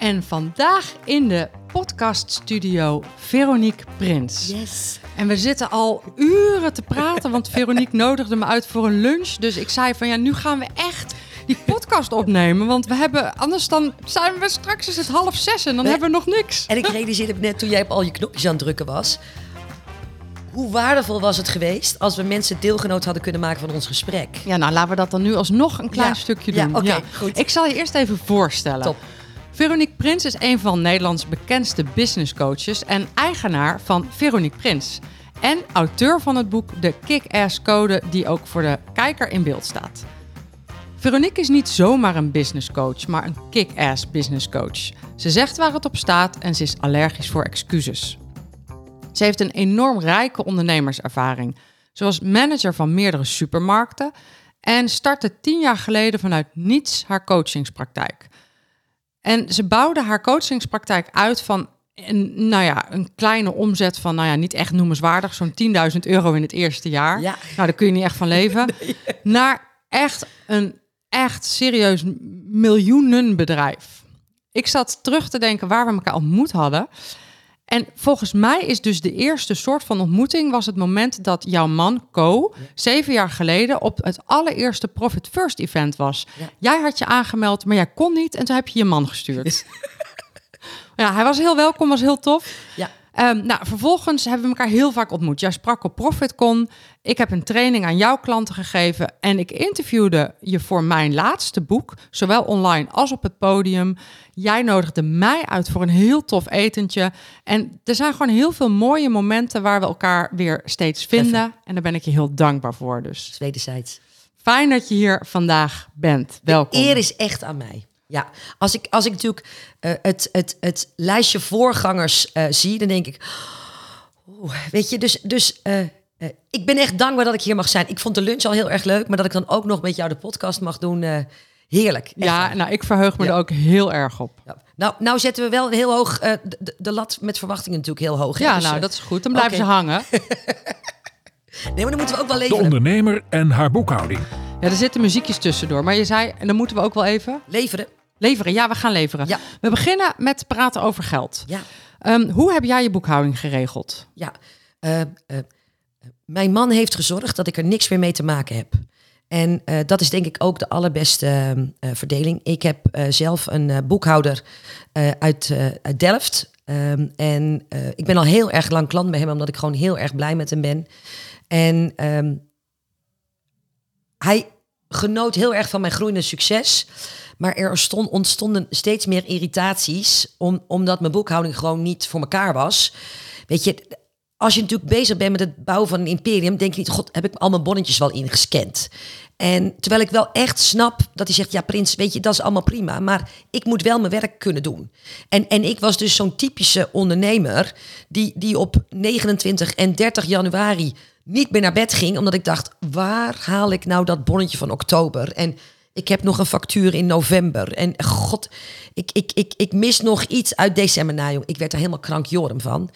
En vandaag in de podcaststudio Veronique Prins. Yes. En we zitten al uren te praten, want Veronique nodigde me uit voor een lunch. Dus ik zei van ja, nu gaan we echt die podcast opnemen. Want we hebben, anders dan zijn we straks is het half zes en dan Nee. hebben we nog niks. En ik realiseerde me net toen jij op al je knopjes aan het drukken was. Hoe waardevol was het geweest als we mensen deelgenoot hadden kunnen maken van ons gesprek? Ja, nou laten we dat dan nu alsnog een klein Ja. stukje Ja, doen. oké, goed. Ik zal je eerst even voorstellen. Top. Veronique Prins is een van Nederlands bekendste business coaches en eigenaar van Veronique Prins. En auteur van het boek De Kick-Ass Code, die ook voor de kijker in beeld staat. Veronique is niet zomaar een business coach, maar een kick-ass business coach. Ze zegt waar het op staat en ze is allergisch voor excuses. Ze heeft een enorm rijke ondernemerservaring. Ze was manager van meerdere supermarkten en startte tien jaar geleden vanuit niets haar coachingspraktijk. En ze bouwde haar coachingspraktijk uit van een, nou ja, een kleine omzet van, nou ja, niet echt noemenswaardig, zo'n 10.000 euro in het eerste jaar. Ja. Nou, daar kun je niet echt van leven. Naar echt een echt serieus miljoenenbedrijf. Ik zat terug te denken waar we elkaar ontmoet hadden. En volgens mij is dus de eerste soort van ontmoeting was het moment dat jouw man Co zeven jaar geleden op het allereerste Profit First event was. Ja. Jij had je aangemeld, maar jij kon niet en toen heb je je man gestuurd. ja, hij was heel welkom, was heel tof. Ja. Ehm, nou, vervolgens hebben we elkaar heel vaak ontmoet. Jij sprak op ProfitCon. Ik heb een training aan jouw klanten gegeven. En ik interviewde je voor mijn laatste boek. Zowel online als op het podium. Jij nodigde mij uit voor een heel tof etentje. En er zijn gewoon heel veel mooie momenten waar we elkaar weer steeds vinden. En daar ben ik je heel dankbaar voor. Dus Wederzijds. fijn dat je hier vandaag bent. Welkom. Eer is echt aan mij. Ja, als ik, als ik natuurlijk eh, het, het, het lijstje voorgangers eh, zie, dan denk ik... Oeh, weet je, dus, dus eh, ik ben echt dankbaar dat ik hier mag zijn. Ik vond de lunch al heel erg leuk, maar dat ik dan ook nog met jou de podcast mag doen, eh, heerlijk. Echt Ja, nou, ik verheug me Ja. er ook heel erg op. Ja. Nou, nou zetten we wel een heel hoog, eh, de, de- de lat met verwachtingen natuurlijk heel hoog. Ja, Dus, nou, dat is goed. Dan blijven ze hangen. Nee, maar dan moeten we ook wel De leveren. ondernemer en haar boekhouding. Ja, er zitten muziekjes tussendoor. Maar je zei, en dan moeten we ook wel even Leveren, leveren. Ja, we gaan leveren. Ja. We beginnen met praten over geld. ja. Ehm, hoe heb jij je boekhouding geregeld? Ja, eh, eh, mijn man heeft gezorgd dat ik er niks meer mee te maken heb. En eh, dat is denk ik ook de allerbeste eh, verdeling. Ik heb zelf een boekhouder uit, uit Delft. Ehm, en ik ben al heel erg lang klant bij hem, omdat ik gewoon heel erg blij met hem ben. En ehm, hij genoot heel erg van mijn groeiende succes. Maar er stond, ontstonden steeds meer irritaties, om, omdat mijn boekhouding gewoon niet voor elkaar was. Weet je, als je natuurlijk bezig bent met het bouwen van een imperium, denk je niet, god, heb ik al mijn bonnetjes wel ingescand? En terwijl ik wel echt snap dat hij zegt, ja prins, weet je, dat is allemaal prima, maar ik moet wel mijn werk kunnen doen. En, en ik was dus zo'n typische ondernemer die, die op 29 en 30 januari niet meer naar bed ging, omdat ik dacht, waar haal ik nou dat bonnetje van oktober? En ik heb nog een factuur in november. En god, ik, ik, ik, ik mis nog iets uit december. Nou, joh, ik werd er helemaal krankjorum van.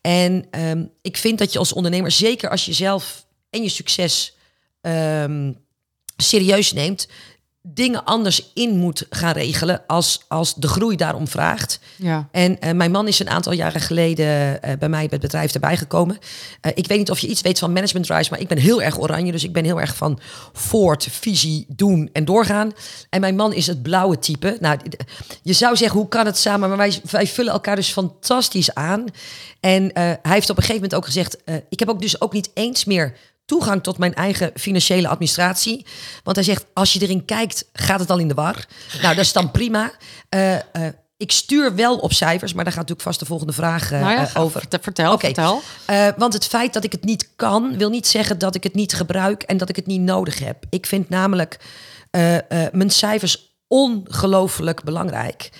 En ehm, ik vind dat je als ondernemer, zeker als je zelf en je succes ehm, serieus neemt, dingen anders in moet gaan regelen als, als de groei daarom vraagt. Ja. En eh, mijn man is een aantal jaren geleden eh, bij mij bij het bedrijf erbij gekomen. Eh, ik weet niet of je iets weet van management rise, maar ik ben heel erg oranje. Dus ik ben heel erg van voort, visie, doen en doorgaan. En mijn man is het blauwe type. Nou, je zou zeggen, hoe kan het samen? Maar wij, wij vullen elkaar dus fantastisch aan. En hij heeft op een gegeven moment ook gezegd... ik heb ook dus ook niet eens meer toegang tot mijn eigen financiële administratie. Want hij zegt, als je erin kijkt, gaat het al in de war. Nou, dat is dan prima. Eh, eh, ik stuur wel op cijfers, maar daar gaat natuurlijk vast de volgende vraag nou ja, eh, over. verte- Vertel, Oké. vertel. Want het feit dat ik het niet kan, wil niet zeggen dat ik het niet gebruik en dat ik het niet nodig heb. Ik vind namelijk mijn cijfers ongelooflijk belangrijk.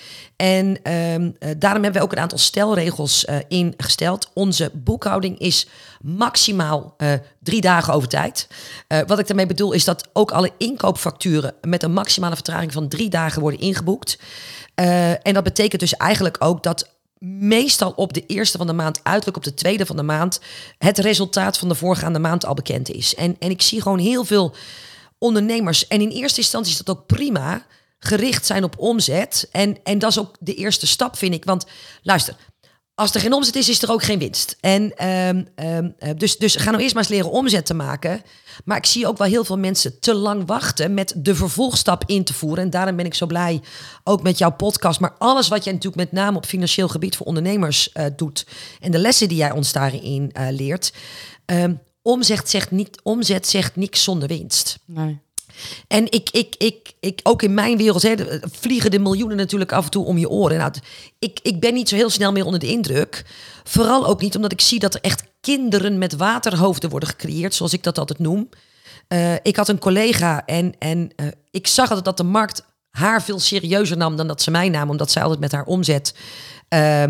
En ehm, eh, daarom hebben we ook een aantal stelregels uh, ingesteld. Onze boekhouding is maximaal uh, drie dagen over tijd. wat ik daarmee bedoel is dat ook alle inkoopfacturen met een maximale vertraging van drie dagen worden ingeboekt. en dat betekent dus eigenlijk ook dat meestal op de eerste van de maand, uiterlijk op de tweede van de maand, het resultaat van de voorgaande maand al bekend is. En, en ik zie gewoon heel veel ondernemers. En in eerste instantie is dat ook prima gericht zijn op omzet. En, en dat is ook de eerste stap, vind ik. Want luister, als er geen omzet is, is er ook geen winst. En um, um, dus, dus ga nou eerst maar eens leren omzet te maken. Maar ik zie ook wel heel veel mensen te lang wachten met de vervolgstap in te voeren. En daarom ben ik zo blij, ook met jouw podcast. Maar alles wat jij natuurlijk met name op financieel gebied voor ondernemers uh, doet. En de lessen die jij ons daarin uh, leert. Um, omzet, zegt niet, omzet zegt niks zonder winst. Nee. En ik, ik, ik, ik, ook in mijn wereld hè, vliegen de miljoenen natuurlijk af en toe om je oren. Nou, ik, ik ben niet zo heel snel meer onder de indruk. Vooral ook niet omdat ik zie dat er echt kinderen met waterhoofden worden gecreëerd, zoals ik dat altijd noem. Uh, ik had een collega en, en uh, ik zag altijd dat de markt haar veel serieuzer nam dan dat ze mij nam, omdat zij altijd met haar omzet uh,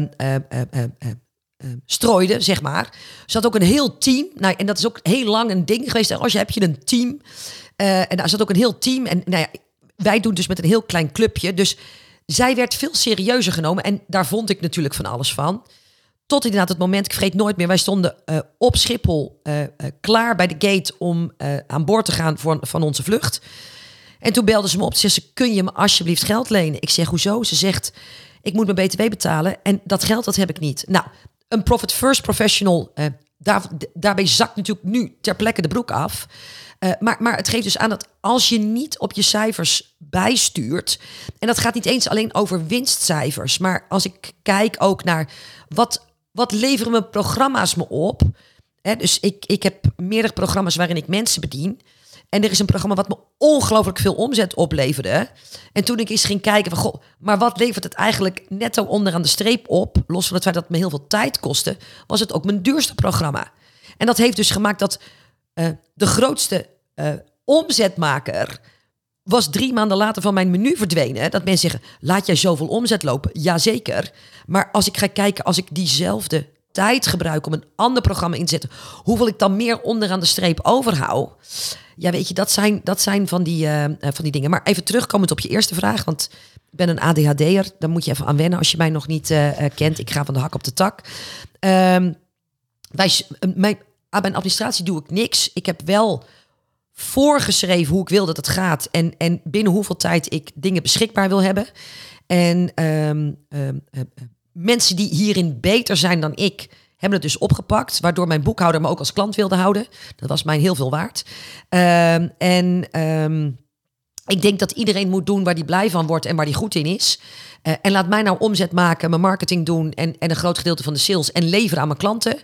strooide, zeg maar. Ze had ook een heel team. Nou, en dat is ook heel lang een ding geweest. Als je heb je een team uh, en daar zat ook een heel team. En nou ja, wij doen dus met een heel klein clubje. Dus zij werd veel serieuzer genomen. En daar vond ik natuurlijk van alles van. Tot inderdaad het moment, ik vergeet nooit meer, wij stonden uh, op Schiphol uh, klaar bij de gate om aan boord te gaan voor, van onze vlucht. En toen belde ze me op, ze zei, kun je me alsjeblieft geld lenen? Ik zeg, hoezo? Ze zegt, ik moet mijn btw betalen en dat geld dat heb ik niet. Nou, een profit first professional, daar, daarbij zakt natuurlijk nu ter plekke de broek af. Uh, maar, maar het geeft dus aan dat als je niet op je cijfers bijstuurt, en dat gaat niet eens alleen over winstcijfers, maar als ik kijk ook naar wat, wat leveren mijn programma's me op. Hè, dus ik, ik heb meerdere programma's waarin ik mensen bedien. En er is een programma wat me ongelooflijk veel omzet opleverde. En toen ik eens ging kijken van, goh, maar wat levert het eigenlijk netto onderaan de streep op? Los van het feit dat het me heel veel tijd kostte, was het ook mijn duurste programma. En dat heeft dus gemaakt dat uh, de grootste uh, omzetmaker was drie maanden later van mijn menu verdwenen. Dat mensen zeggen, laat jij zoveel omzet lopen? Jazeker. Maar als ik ga kijken, als ik diezelfde tijd gebruik om een ander programma in te zetten, hoeveel ik dan meer onderaan de streep overhoud. Ja, weet je, dat zijn, dat zijn van, die, uh, van die dingen. Maar even terugkomend op je eerste vraag, want ik ben een ADHD'er. Daar moet je even aan wennen als je mij nog niet kent. Ik ga van de hak op de tak. Um, wij, mijn, aan mijn administratie doe ik niks. Ik heb wel voorgeschreven hoe ik wil dat het gaat. En, en binnen hoeveel tijd ik dingen beschikbaar wil hebben. En um, um, uh, mensen die hierin beter zijn dan ik, hebben het dus opgepakt. Waardoor mijn boekhouder me ook als klant wilde houden. Dat was mij heel veel waard. En ik denk dat iedereen moet doen waar hij blij van wordt en waar hij goed in is. Uh, en laat mij nou omzet maken, mijn marketing doen en, en een groot gedeelte van de sales en leveren aan mijn klanten.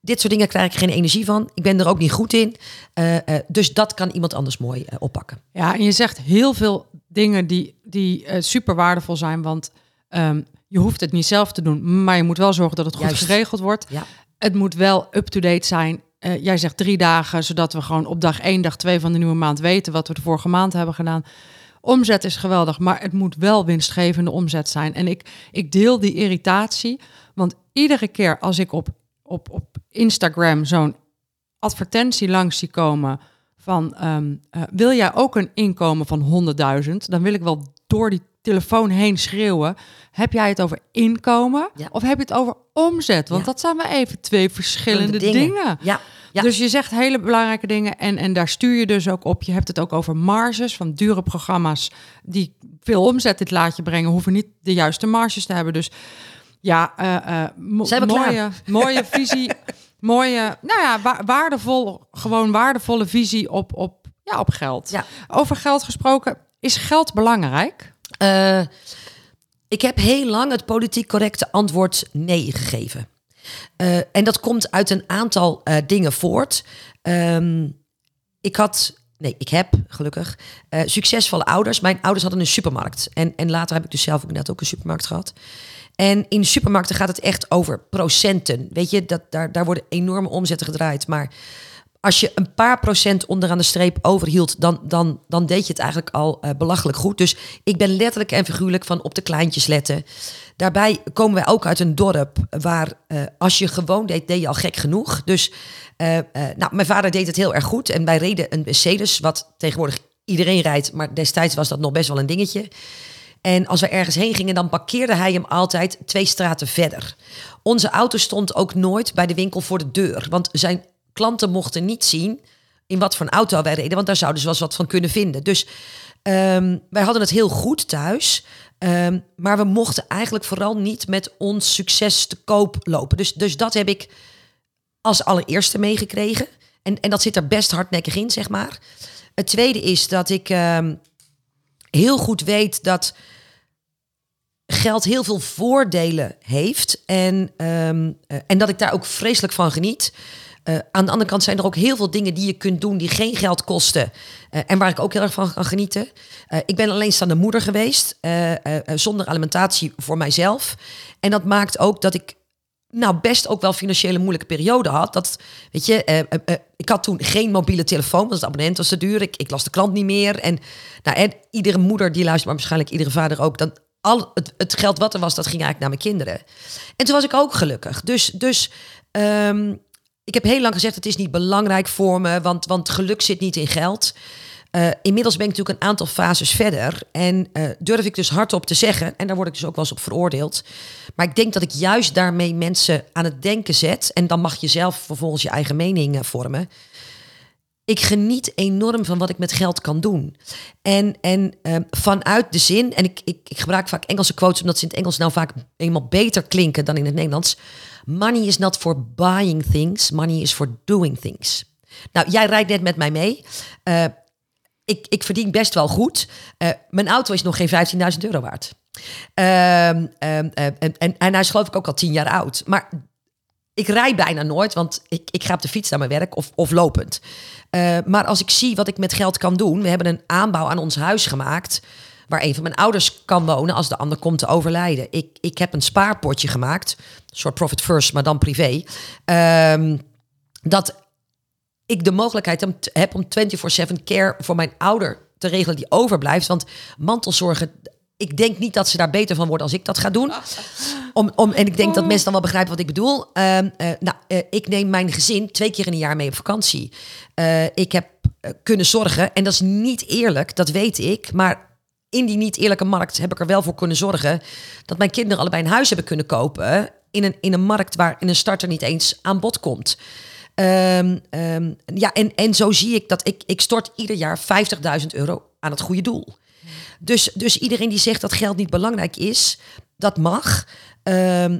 Dit soort dingen krijg ik geen energie van. Ik ben er ook niet goed in. Uh, uh, dus dat kan iemand anders mooi uh, oppakken. Ja, en je zegt heel veel dingen die, die super waardevol zijn. Want um, je hoeft het niet zelf te doen. Maar je moet wel zorgen dat het goed Juist. geregeld wordt. Ja. Het moet wel up-to-date zijn. jij zegt drie dagen, zodat we gewoon op dag één, dag twee van de nieuwe maand weten wat we de vorige maand hebben gedaan. Omzet is geweldig, maar het moet wel winstgevende omzet zijn. En ik, ik deel die irritatie. Want iedere keer als ik op op, op Instagram zo'n advertentie langs zie komen van um, uh, wil jij ook een inkomen van 100.000, dan wil ik wel door die telefoon heen schreeuwen. Heb jij het over inkomen ja. of heb je het over omzet? Want ja. dat zijn we even twee verschillende dingen. dingen. Ja. Ja. Dus je zegt hele belangrijke dingen en, en daar stuur je dus ook op. Je hebt het ook over marges van dure programma's die veel omzet dit laatje brengen, hoeven niet de juiste marges te hebben. Dus ja, uh, mo mooie, mooie visie. mooie, nou ja, wa waardevol, gewoon waardevolle visie op, op, ja, op geld. Ja. Over geld gesproken, is geld belangrijk? Uh, ik heb heel lang het politiek correcte antwoord nee gegeven. Uh, en dat komt uit een aantal uh, dingen voort. Um, ik had Nee, ik heb gelukkig uh, succesvolle ouders. Mijn ouders hadden een supermarkt. En, en later heb ik dus zelf ook net ook een supermarkt gehad. En in supermarkten gaat het echt over procenten. Weet je, dat, daar, daar worden enorme omzetten gedraaid. Maar als je een paar procent onderaan de streep overhield, dan, dan, dan deed je het eigenlijk al eh, belachelijk goed. Dus ik ben letterlijk en figuurlijk van op de kleintjes letten. Daarbij komen wij ook uit een dorp waar eh, als je gewoon deed, deed je al gek genoeg. Dus eh, nou, mijn vader deed het heel erg goed en wij reden een Mercedes, wat tegenwoordig iedereen rijdt, maar destijds was dat nog best wel een dingetje. En als we ergens heen gingen, dan parkeerde hij hem altijd twee straten verder. Onze auto stond ook nooit bij de winkel voor de deur. Want zijn klanten mochten niet zien in wat voor auto wij reden. Want daar zouden ze wel eens wat van kunnen vinden. Dus ehm, wij hadden het heel goed thuis. Ehm, maar we mochten eigenlijk vooral niet met ons succes te koop lopen. Dus, dus dat heb ik als allereerste meegekregen. En, en dat zit er best hardnekkig in, zeg maar. Het tweede is dat ik ehm, heel goed weet dat geld heel veel voordelen heeft. En, ehm, eh, en dat ik daar ook vreselijk van geniet. Uh, aan de andere kant zijn er ook heel veel dingen die je kunt doen die geen geld kosten. Uh, en waar ik ook heel erg van kan genieten. ik ben alleenstaande moeder geweest, zonder alimentatie voor mijzelf. En dat maakt ook dat ik nou best ook wel financiële moeilijke periode had. Dat, weet je, ik had toen geen mobiele telefoon, want het abonnement was te duur. Ik, ik las de klant niet meer. En, nou, en iedere moeder die luistert, maar waarschijnlijk iedere vader ook, dan al het, het, geld wat er was, dat ging eigenlijk naar mijn kinderen. En toen was ik ook gelukkig. Dus, dus um, ik heb heel lang gezegd, het is niet belangrijk voor me, want, want geluk zit niet in geld. Uh, inmiddels ben ik natuurlijk een aantal fases verder. En uh, durf ik dus hardop te zeggen, en daar word ik dus ook wel eens op veroordeeld. Maar ik denk dat ik juist daarmee mensen aan het denken zet. En dan mag je zelf vervolgens je eigen mening uh, vormen ik geniet enorm van wat ik met geld kan doen. En, en uh, vanuit de zin, en ik, ik, ik, gebruik vaak Engelse quotes omdat ze in het Engels nou vaak eenmaal beter klinken dan in het Nederlands. Money is not for buying things, money is for doing things. Nou, jij rijdt net met mij mee. Uh, ik, ik verdien best wel goed. Uh, mijn auto is nog geen 15.000 euro waard. Ehm, ehm, en, en, en hij is geloof ik ook al tien jaar oud. Maar ik rij bijna nooit, want ik, ik ga op de fiets naar mijn werk of, of lopend. Uh, maar als ik zie wat ik met geld kan doen. We hebben een aanbouw aan ons huis gemaakt. Waar een van mijn ouders kan wonen als de ander komt te overlijden. Ik, ik heb een spaarpotje gemaakt. Een soort profit first, maar dan privé. Uh, dat ik de mogelijkheid heb om 24-7 care voor mijn ouder te regelen die overblijft. Want mantelzorgen, ik denk niet dat ze daar beter van worden als ik dat ga doen. Om, om, en ik denk dat mensen dan wel begrijpen wat ik bedoel. Uh, nou, uh, ik neem mijn gezin twee keer in een jaar mee op vakantie. Uh, ik heb kunnen zorgen, en dat is niet eerlijk, dat weet ik. Maar in die niet eerlijke markt heb ik er wel voor kunnen zorgen dat mijn kinderen allebei een huis hebben kunnen kopen. In een, in een markt waar in een starter niet eens aan bod komt. Um, um, ja, en, en zo zie ik dat ik, ik stort ieder jaar 50.000 euro aan het goede doel. Dus, dus iedereen die zegt dat geld niet belangrijk is, dat mag. Uh, uh,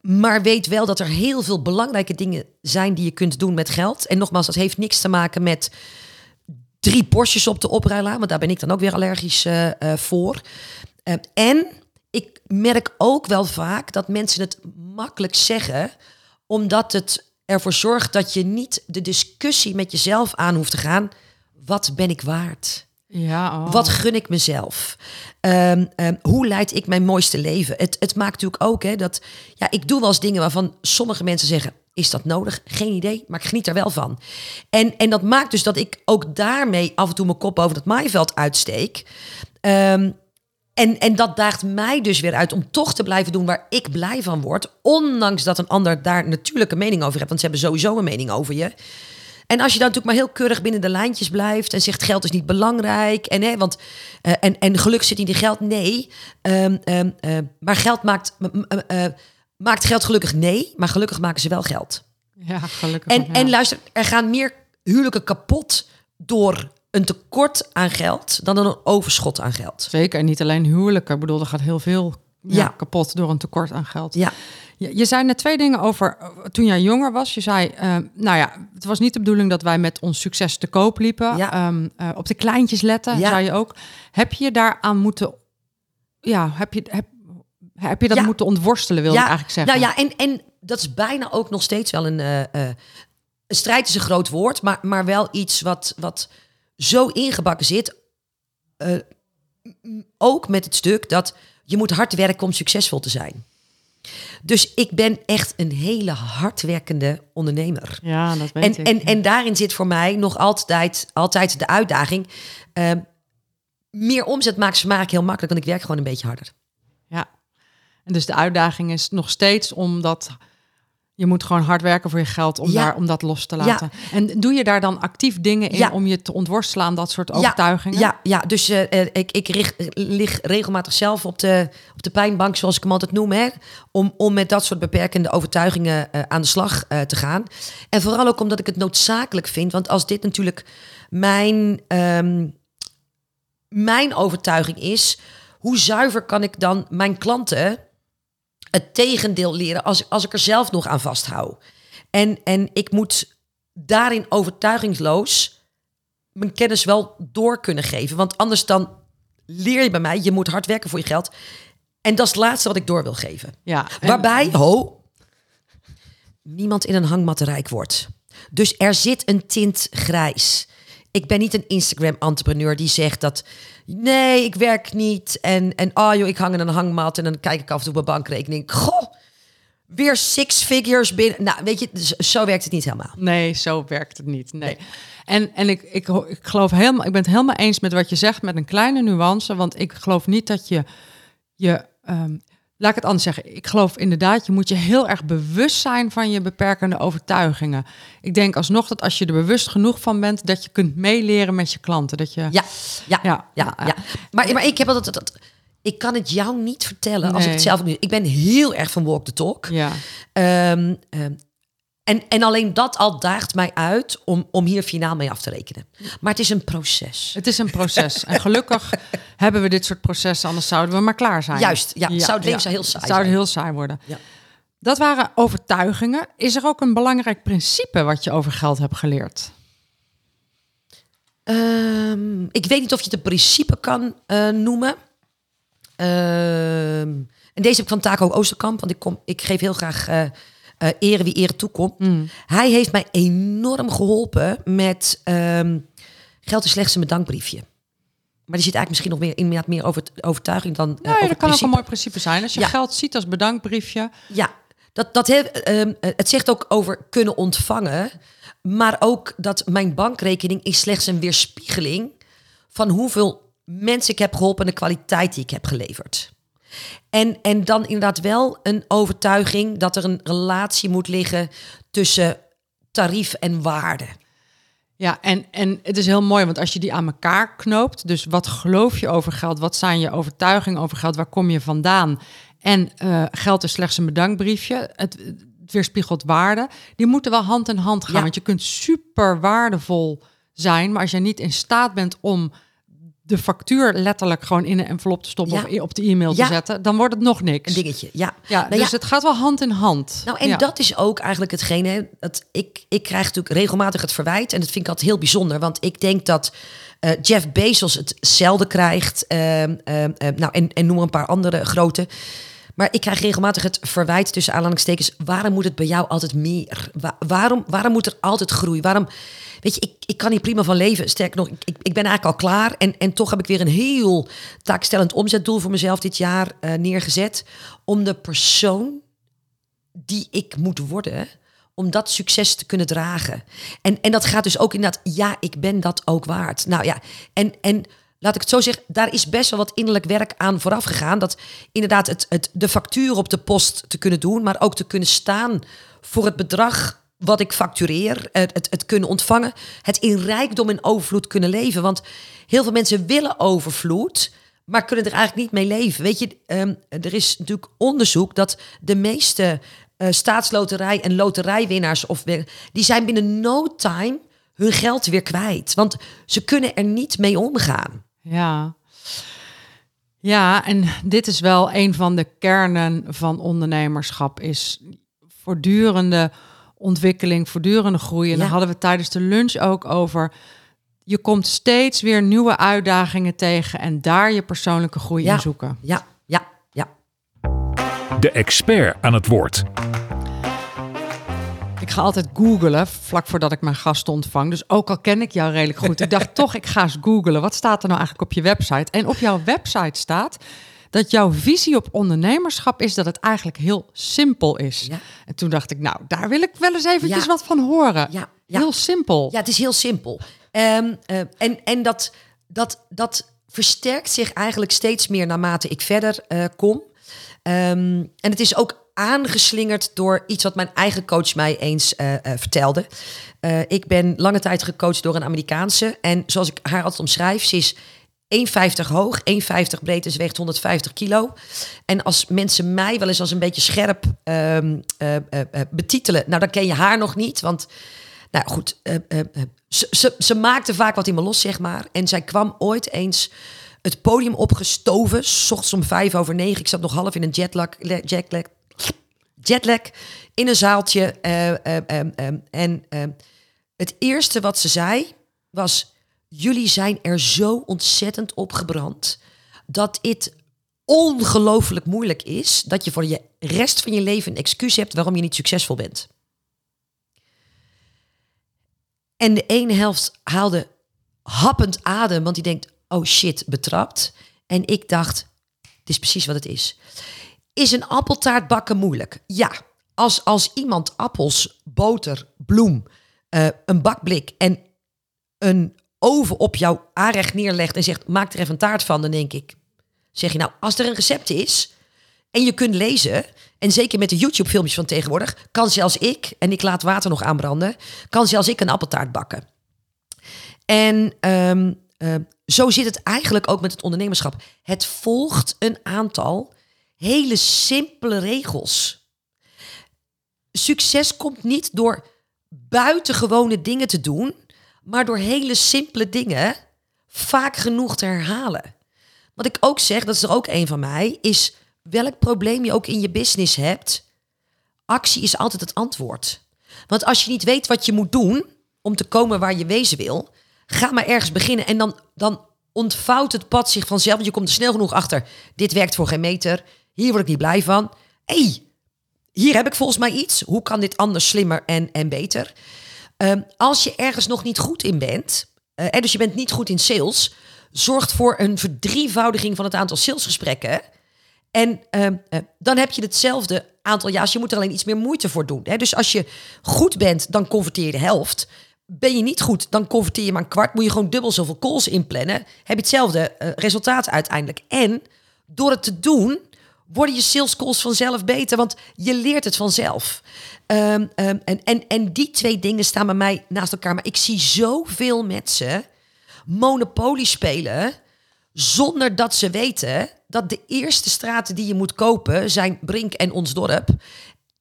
maar weet wel dat er heel veel belangrijke dingen zijn die je kunt doen met geld. En nogmaals, dat heeft niks te maken met drie Porsches op de oprijlaan. Want daar ben ik dan ook weer allergisch uh, voor. Ehm, en ik merk ook wel vaak dat mensen het makkelijk zeggen, omdat het ervoor zorgt dat je niet de discussie met jezelf aan hoeft te gaan. Wat ben ik waard? Ja, oh. Wat gun ik mezelf? Um, um, hoe leid ik mijn mooiste leven? Het, het maakt natuurlijk ook hè, dat ja, ik doe wel eens dingen waarvan sommige mensen zeggen: Is dat nodig? Geen idee, maar ik geniet er wel van. En, en dat maakt dus dat ik ook daarmee af en toe mijn kop over het maaiveld uitsteek. Um, en, en dat daagt mij dus weer uit om toch te blijven doen waar ik blij van word. Ondanks dat een ander daar natuurlijk een mening over heeft. Want ze hebben sowieso een mening over je. En als je dan natuurlijk maar heel keurig binnen de lijntjes blijft en zegt geld is niet belangrijk. En, hè, want, uh, en, en geluk zit niet in geld. Nee. Um, um, uh, maar geld maakt, uh, maakt geld gelukkig? Nee. Maar gelukkig maken ze wel geld. Ja, gelukkig. En, ja. en luister, er gaan meer huwelijken kapot door een tekort aan geld dan een overschot aan geld. Zeker, en niet alleen huwelijken. Ik bedoel, er gaat heel veel ja, ja. kapot door een tekort aan geld. Ja. Je, je zei net twee dingen over toen jij jonger was. Je zei, uh, nou ja, het was niet de bedoeling dat wij met ons succes te koop liepen. Ja. Um, uh, op de kleintjes letten, ja. zei je ook. Heb je daaraan moeten, ja, heb je, heb, heb je dat moeten ontworstelen, wil ik eigenlijk zeggen? Nou ja, en, en dat is bijna ook nog steeds wel een, uh, een strijd is een groot woord, maar, maar wel iets wat, wat zo ingebakken zit. ook met het stuk dat je moet hard werken om succesvol te zijn. Dus ik ben echt een hele hardwerkende ondernemer. Ja, dat weet En, ik. en, en daarin zit voor mij nog altijd, altijd de uitdaging. eh, meer omzet maakt ze maken heel makkelijk, want ik werk gewoon een beetje harder. Ja. En dus de uitdaging is nog steeds omdat je moet gewoon hard werken voor je geld om, Ja. daar, om dat los te Ja. laten. En doe je daar dan actief dingen in Ja. om je te ontworstelen aan dat soort overtuigingen? Ja, ja, dus eh, eh, ik, ik richt, lig regelmatig zelf op de, op de pijnbank, zoals ik hem altijd noem, hè, om, om met dat soort beperkende overtuigingen eh, aan de slag te gaan. En vooral ook omdat ik het noodzakelijk vind, want als dit natuurlijk mijn, ehm, mijn overtuiging is, hoe zuiver kan ik dan mijn klanten het tegendeel leren als, als ik er zelf nog aan vasthoud? En, en ik moet daarin overtuigingsloos mijn kennis wel door kunnen geven. Want anders dan leer je bij mij, je moet hard werken voor je geld. En dat is het laatste wat ik door wil geven. Ja, en- Waarbij, ho, niemand in een hangmat rijk wordt. Dus er zit een tint grijs. Ik ben niet een Instagram-entrepreneur die zegt dat... nee, ik werk niet en, en oh joh, ik hang in een hangmat... en dan kijk ik af en toe op mijn bankrekening. Goh, weer six figures binnen. Nou, weet je, z- zo werkt het niet helemaal. Nee, zo werkt het niet. Nee. En, en ik, ik, ik geloof helemaal, ik ben het helemaal eens met wat je zegt, met een kleine nuance. Want ik geloof niet dat je je. ehm, laat ik het anders zeggen. Ik geloof inderdaad, je moet je heel erg bewust zijn van je beperkende overtuigingen. Ik denk alsnog dat als je er bewust genoeg van bent, dat je kunt meeleren met je klanten. Dat je. Ja, ja, ja, Ja. Maar, maar ik heb altijd... Dat, ik kan het jou niet vertellen als ik het zelf niet... Ik ben heel erg van walk the talk. Ja. Ehm, ehm, en, en alleen dat al daagt mij uit om, om hier finaal mee af te rekenen. Maar het is een proces. Het is een proces. En gelukkig hebben we dit soort processen, anders zouden we maar klaar zijn. Juist, ja. Zou het leven zou heel saai Het zou zijn. heel saai worden. Ja. Dat waren overtuigingen. Is er ook een belangrijk principe wat je over geld hebt geleerd? Ehm, ik weet niet of je het een principe kan eh, noemen. Ehm, en deze heb ik van Taco Oosterkamp, want ik, kom, ik geef heel graag eh ere wie ere toekomt. Hij heeft mij enorm geholpen met ehm, geld is slechts een bedankbriefje. Maar die zit eigenlijk misschien nog meer inderdaad meer over het overtuiging dan Nee, over dat kan ook een mooi principe zijn. Als je Ja. geld ziet als bedankbriefje. Ja, dat, dat ehm, eh, het zegt ook over kunnen ontvangen. Maar ook dat mijn bankrekening is slechts een weerspiegeling van hoeveel mensen ik heb geholpen en de kwaliteit die ik heb geleverd. En, en dan inderdaad wel een overtuiging dat er een relatie moet liggen tussen tarief en waarde. Ja, en, en het is heel mooi, want als je die aan elkaar knoopt, dus wat geloof je over geld, wat zijn je overtuigingen over geld, waar kom je vandaan? En eh, geld is slechts een bedankbriefje, het, het weerspiegelt waarde, die moeten wel hand in hand gaan. Ja. Want je kunt super waardevol zijn, maar als je niet in staat bent om de factuur letterlijk gewoon in een envelop te stoppen Ja. of op de e-mail Ja. te zetten, dan wordt het nog niks. Een dingetje, ja. Ja, Nou dus het gaat wel hand in hand. Nou, en dat is ook eigenlijk hetgene. Dat ik, ik krijg natuurlijk regelmatig het verwijt. En dat vind ik altijd heel bijzonder. Want ik denk dat eh, Jeff Bezos hetzelfde krijgt. ehm, ehm, ehm, nou, en, en noem een paar andere grote. Maar ik krijg regelmatig het verwijt tussen aanhalingstekens. Waarom moet het bij jou altijd meer? Wa- waarom, waarom moet er altijd groei? Waarom, weet je, ik, ik kan hier prima van leven. Sterker nog, ik, ik, ben eigenlijk al klaar. En, en toch heb ik weer een heel taakstellend omzetdoel voor mezelf dit jaar eh, neergezet. Om de persoon die ik moet worden om dat succes te kunnen dragen. En, en dat gaat dus ook inderdaad, ja, ik ben dat ook waard. Nou ja, en, en laat ik het zo zeggen, daar is best wel wat innerlijk werk aan vooraf gegaan. Dat inderdaad het, het, de factuur op de post te kunnen doen, maar ook te kunnen staan voor het bedrag wat ik factureer, het, het, kunnen ontvangen, het in rijkdom en overvloed kunnen leven. Want heel veel mensen willen overvloed, maar kunnen er eigenlijk niet mee leven. Weet je, ehm, er is natuurlijk onderzoek dat de meeste eh, staatsloterij en loterijwinnaars of die zijn binnen no time hun geld weer kwijt, want ze kunnen er niet mee omgaan. Ja. Ja, en dit is wel een van de kernen van ondernemerschap is voortdurende ontwikkeling, voortdurende groei. En Ja. daar hadden we tijdens de lunch ook over. Je komt steeds weer nieuwe uitdagingen tegen en daar je persoonlijke groei Ja. in zoeken. Ja, ja, ja. De expert aan het woord. Ik ga altijd googlen vlak voordat ik mijn gasten ontvang. Dus ook al ken ik jou redelijk goed. Ik dacht toch, ik ga eens googlen. Wat staat er nou eigenlijk op je website? En op jouw website staat dat jouw visie op ondernemerschap is dat het eigenlijk heel simpel is. Ja. En toen dacht ik, nou, daar wil ik wel eens eventjes Ja. wat van horen. Ja, ja. Heel simpel. Ja, het is heel simpel. Ehm, eh, en en dat, dat, dat versterkt zich eigenlijk steeds meer naarmate ik verder eh, kom. Ehm, en het is ook aangeslingerd door iets wat mijn eigen coach mij eens eh, eh, vertelde. Eh, ik ben lange tijd gecoacht door een Amerikaanse. En zoals ik haar altijd omschrijf, ze is 1,50 hoog, 1,50 breed en ze weegt 150 kilo. En als mensen mij wel eens als een beetje scherp ehm, eh, eh, eh, betitelen, nou dan ken je haar nog niet, want nou goed, ze, ze, ze maakte vaak wat in me los, zeg maar. En zij kwam ooit eens het podium opgestoven, s ochtends om vijf over negen. Ik zat nog half in een jetlag, jetlag, jetlag in een zaaltje. eh, eh, eh, en het eerste wat ze zei was: Jullie zijn er zo ontzettend op gebrand dat het ongelooflijk moeilijk is dat je voor je rest van je leven een excuus hebt waarom je niet succesvol bent. En de ene helft haalde happend adem, want die denkt: oh shit, betrapt. En ik dacht: dit is precies wat het is. Is een appeltaart bakken moeilijk? Ja. Als, als iemand appels, boter, bloem, eh, een bakblik en een oven op jouw aanrecht neerlegt en zegt: maak er even een taart van, dan denk ik: zeg je nou, als er een recept is en je kunt lezen, en zeker met de YouTube-filmpjes van tegenwoordig, kan zelfs ik, en ik laat water nog aanbranden, kan zelfs ik een appeltaart bakken. En ehm, eh, zo zit het eigenlijk ook met het ondernemerschap. Het volgt een aantal hele simpele regels. Succes komt niet door buitengewone dingen te doen, maar door hele simpele dingen vaak genoeg te herhalen. Wat ik ook zeg, dat is er ook een van mij, is welk probleem je ook in je business hebt, actie is altijd het antwoord. Want als je niet weet wat je moet doen om te komen waar je wezen wil, ga maar ergens beginnen en dan, dan ontvouwt het pad zich vanzelf. Want je komt er snel genoeg achter. Dit werkt voor geen meter. Hier word ik niet blij van. hey, hier heb ik volgens mij iets. Hoe kan dit anders, slimmer en, en beter? Ehm, als je ergens nog niet goed in bent, eh, dus je bent niet goed in sales, zorgt voor een verdrievoudiging van het aantal salesgesprekken. En ehm, eh, dan heb je hetzelfde aantal ja's. Je moet er alleen iets meer moeite voor doen. Hè? Dus als je goed bent, dan converteer je de helft. Ben je niet goed, dan converteer je maar een kwart. Moet je gewoon dubbel zoveel calls inplannen. Heb je hetzelfde eh, resultaat uiteindelijk. En door het te doen, worden je sales calls vanzelf beter. Want je leert het vanzelf. Ehm, ehm, en, en, en die twee dingen staan bij mij naast elkaar. Maar ik zie zoveel mensen Monopoly spelen zonder dat ze weten dat de eerste straten die je moet kopen zijn Brink en ons dorp.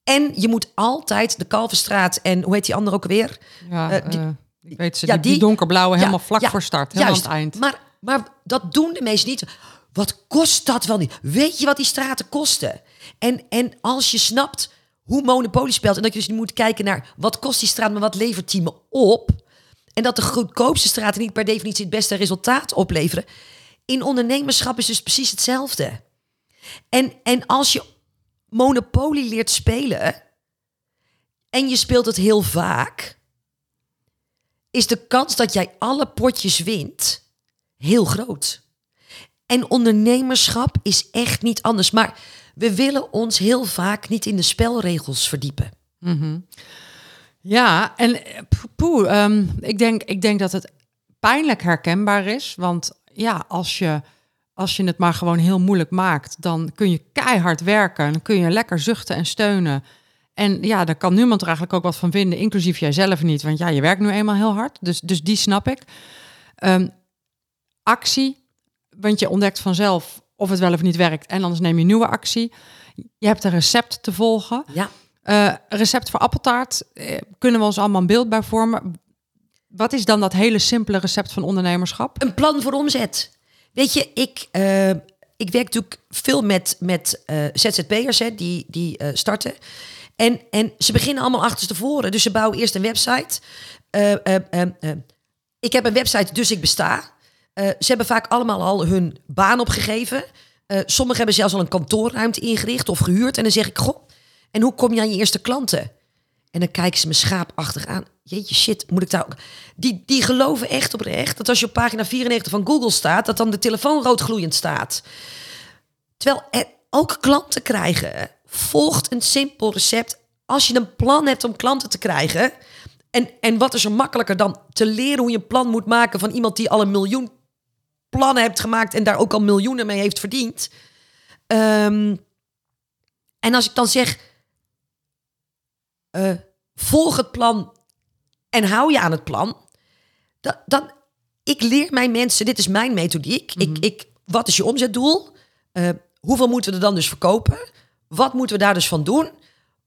En je moet altijd de Kalverstraat en hoe heet die andere ook weer? Ja, Eh, die- eh, ik weet ze, ja, die, die die- donkerblauwe helemaal Ja, vlak ja, voor start, helemaal juist. aan het eind. Maar, maar dat doen de meesten niet. Wat kost dat wel niet? Weet je wat die straten kosten? En, en als je snapt hoe Monopoly speelt... en dat je dus moet kijken naar wat kost die straat... maar wat levert die me op... en dat de goedkoopste straten niet per definitie het beste resultaat opleveren... in ondernemerschap is dus precies hetzelfde. En, en als je Monopoly leert spelen... en je speelt het heel vaak... is de kans dat jij alle potjes wint heel groot. En ondernemerschap is echt niet anders. Maar we willen ons heel vaak niet in de spelregels verdiepen. Ja, en eh, poe, poe, ehm, ik, denk, ik denk dat het pijnlijk herkenbaar is. Want ja, als je, als je het maar gewoon heel moeilijk maakt, dan kun je keihard werken. Dan kun je lekker zuchten en steunen. En ja, daar kan niemand er eigenlijk ook wat van vinden, inclusief jijzelf niet. Want ja, je werkt nu eenmaal heel hard. Dus, dus die snap ik. Ehm, actie, want je ontdekt vanzelf of het wel of niet werkt. En anders neem je nieuwe actie. Je hebt een recept te volgen. Ja, Eh, recept voor appeltaart. eh, kunnen we ons allemaal een beeld bij vormen? Wat is dan dat hele simpele recept van ondernemerschap? een plan voor omzet. Weet je, ik, eh, ik werk natuurlijk veel met, met ZZP'ers hè, die, die starten. En, en ze beginnen allemaal achterstevoren. Dus ze bouwen eerst een website. Ik heb een website, dus ik besta. Eh, ze hebben vaak allemaal al hun baan opgegeven. Eh sommigen hebben zelfs al een kantoorruimte ingericht of gehuurd. En dan zeg ik, goh, en hoe kom je aan je eerste klanten? En dan kijken ze me schaapachtig aan. Jeetje, shit, moet ik daar ook... Die, die geloven echt oprecht dat als je op pagina 94 van Google staat... dat dan de telefoon rood gloeiend staat. Terwijl er ook klanten krijgen volgt een simpel recept. Als je een plan hebt om klanten te krijgen. En, en wat is er makkelijker dan te leren hoe je een plan moet maken van iemand die al een miljoen plannen hebt gemaakt en daar ook al miljoenen mee heeft verdiend. Ehm, en als ik dan zeg, eh, volg het plan en hou je aan het plan, dan, dan ik leer mijn mensen, dit is mijn methodiek. ik, ik, wat is je omzetdoel? Uh, hoeveel moeten we er dan dus verkopen? Wat moeten we daar dus van doen?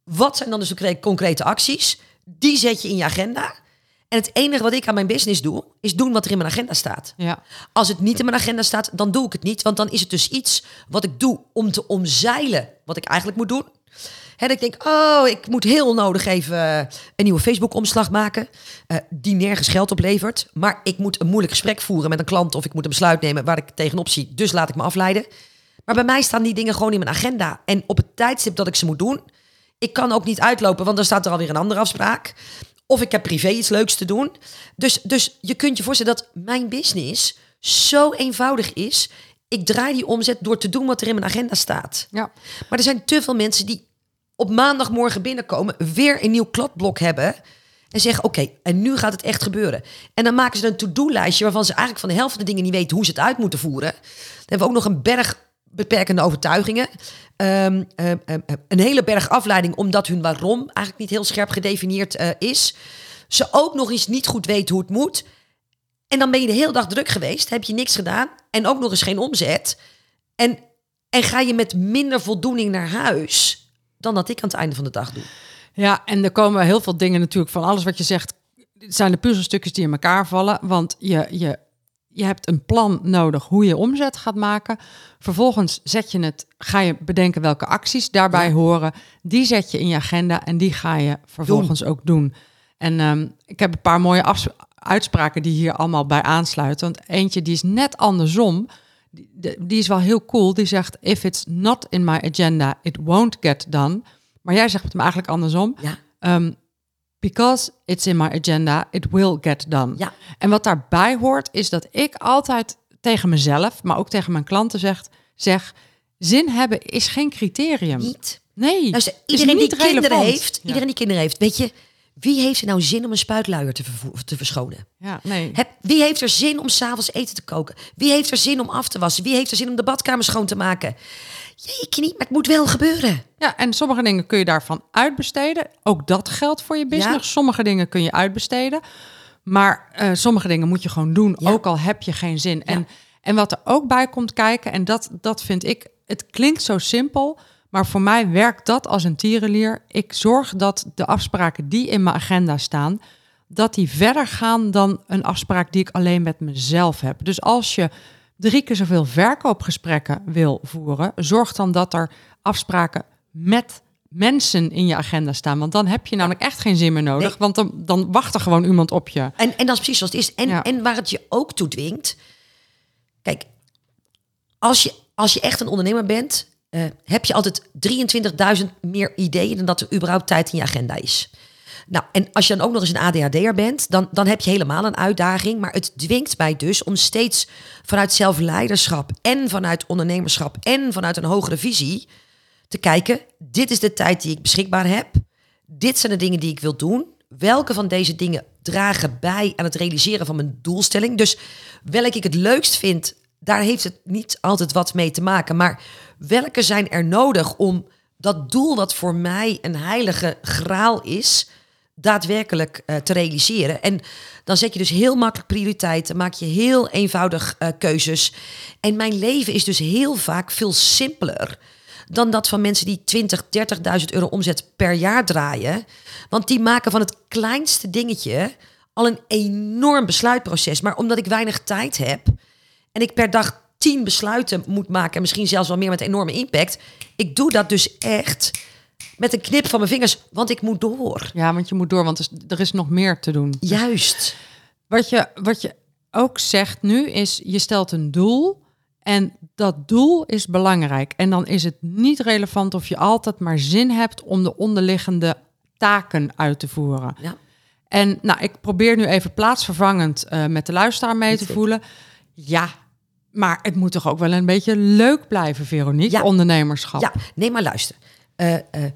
Wat zijn dan dus de concrete acties? Die zet je in je agenda. En het enige wat ik aan mijn business doe, is doen wat er in mijn agenda staat. Ja. Als het niet in mijn agenda staat, dan doe ik het niet. Want dan is het dus iets wat ik doe om te omzeilen wat ik eigenlijk moet doen. Dat ik denk, oh, ik moet heel nodig even een nieuwe Facebook-omslag maken. Uh, die nergens geld oplevert. Maar ik moet een moeilijk gesprek voeren met een klant. Of ik moet een besluit nemen waar ik tegenop zie. Dus laat ik me afleiden. Maar bij mij staan die dingen gewoon in mijn agenda. En op het tijdstip dat ik ze moet doen. Ik kan ook niet uitlopen, want dan staat er alweer een andere afspraak. Of ik heb privé iets leuks te doen. Dus, dus je kunt je voorstellen dat mijn business zo eenvoudig is. Ik draai die omzet door te doen wat er in mijn agenda staat. Ja. Maar er zijn te veel mensen die op maandagmorgen binnenkomen, weer een nieuw kladblok hebben. En zeggen: Oké, en nu gaat het echt gebeuren. En dan maken ze een to-do-lijstje waarvan ze eigenlijk van de helft van de dingen niet weten hoe ze het uit moeten voeren. Dan hebben we ook nog een berg beperkende overtuigingen. Ehm, ehm, ehm, een hele berg afleiding omdat hun waarom eigenlijk niet heel scherp gedefinieerd uh, is. Ze ook nog eens niet goed weten hoe het moet. En dan ben je de hele dag druk geweest, heb je niks gedaan en ook nog eens geen omzet. En, en ga je met minder voldoening naar huis dan dat ik aan het einde van de dag doe. Ja, en er komen heel veel dingen natuurlijk van alles wat je zegt. zijn de puzzelstukjes die in elkaar vallen. Want je, je je hebt een plan nodig hoe je omzet gaat maken. Vervolgens zet je het, ga je bedenken welke acties daarbij horen. Die zet je in je agenda en die ga je vervolgens ook doen. En ehm, ik heb een paar mooie uitspraken die hier allemaal bij aansluiten. Want eentje die is net andersom. Die, die, is wel heel cool. Die zegt: If it's not in my agenda, it won't get done. Maar jij zegt het hem eigenlijk andersom. Ja. Ehm, Because it's in my agenda, it will get done. Ja. En wat daarbij hoort, is dat ik altijd tegen mezelf, maar ook tegen mijn klanten zeg, zeg zin hebben is geen criterium. Niet. Nee. Luister, iedereen die kinderen heeft, iedereen die kinderen heeft, weet je, wie heeft er nou zin om een spuitluier te, te verschonen? Ja, nee. Heb, wie heeft er zin om s'avonds eten te koken? Wie heeft er zin om af te wassen? Wie heeft er zin om de badkamer schoon te maken? Jeetje niet, maar het moet wel gebeuren. Ja, en sommige dingen kun je daarvan uitbesteden. Ook dat geldt voor je business. Sommige dingen kun je uitbesteden. Maar uh, sommige dingen moet je gewoon doen, ook al heb je geen zin. En, en wat er ook bij komt kijken, en dat, dat vind ik, het klinkt zo simpel, maar voor mij werkt dat als een tierenlier. Ik zorg dat de afspraken die in mijn agenda staan, dat die verder gaan dan een afspraak die ik alleen met mezelf heb. Dus als je drie keer zoveel verkoopgesprekken wil voeren, zorg dan dat er afspraken met mensen in je agenda staan. Want dan heb je namelijk echt geen zin meer nodig. Want dan, dan wacht er gewoon iemand op je. En, en dat is precies zoals het is. En, en waar het je ook toe dwingt. Kijk, als je, als je echt een ondernemer bent, uh, heb je altijd 23.000 meer ideeën dan dat er überhaupt tijd in je agenda is. Nou, en als je dan ook nog eens een ADHD'er bent, dan, dan heb je helemaal een uitdaging. Maar het dwingt mij dus om steeds vanuit zelfleiderschap en vanuit ondernemerschap en vanuit een hogere visie te kijken. Dit is de tijd die ik beschikbaar heb. Dit zijn de dingen die ik wil doen. Welke van deze dingen dragen bij aan het realiseren van mijn doelstelling? Dus welke ik het leukst vind, daar heeft het niet altijd wat mee te maken. Maar welke zijn er nodig om dat doel wat voor mij een heilige graal is, daadwerkelijk uh, te realiseren. En dan zet je dus heel makkelijk prioriteiten, maak je heel eenvoudig uh, keuzes. En mijn leven is dus heel vaak veel simpeler dan dat van mensen die 20, 30.000 euro omzet per jaar draaien. Want die maken van het kleinste dingetje al een enorm besluitproces. Maar omdat ik weinig tijd heb en ik per dag tien besluiten moet maken, en misschien zelfs wel meer met enorme impact, ik doe dat dus echt met een knip van mijn vingers, want ik moet door. Ja, want je moet door, want er is nog meer te doen. Juist. Wat je, wat je ook zegt nu is, je stelt een doel en dat doel is belangrijk. En dan is het niet relevant of je altijd maar zin hebt om de onderliggende taken uit te voeren. Ja. En nou, ik probeer nu even plaatsvervangend uh, met de luisteraar mee te voelen. Ja, Maar het moet toch ook wel een beetje leuk blijven, Veronique, Ja. ondernemerschap. Ja, nee, maar luister. Eh, eh,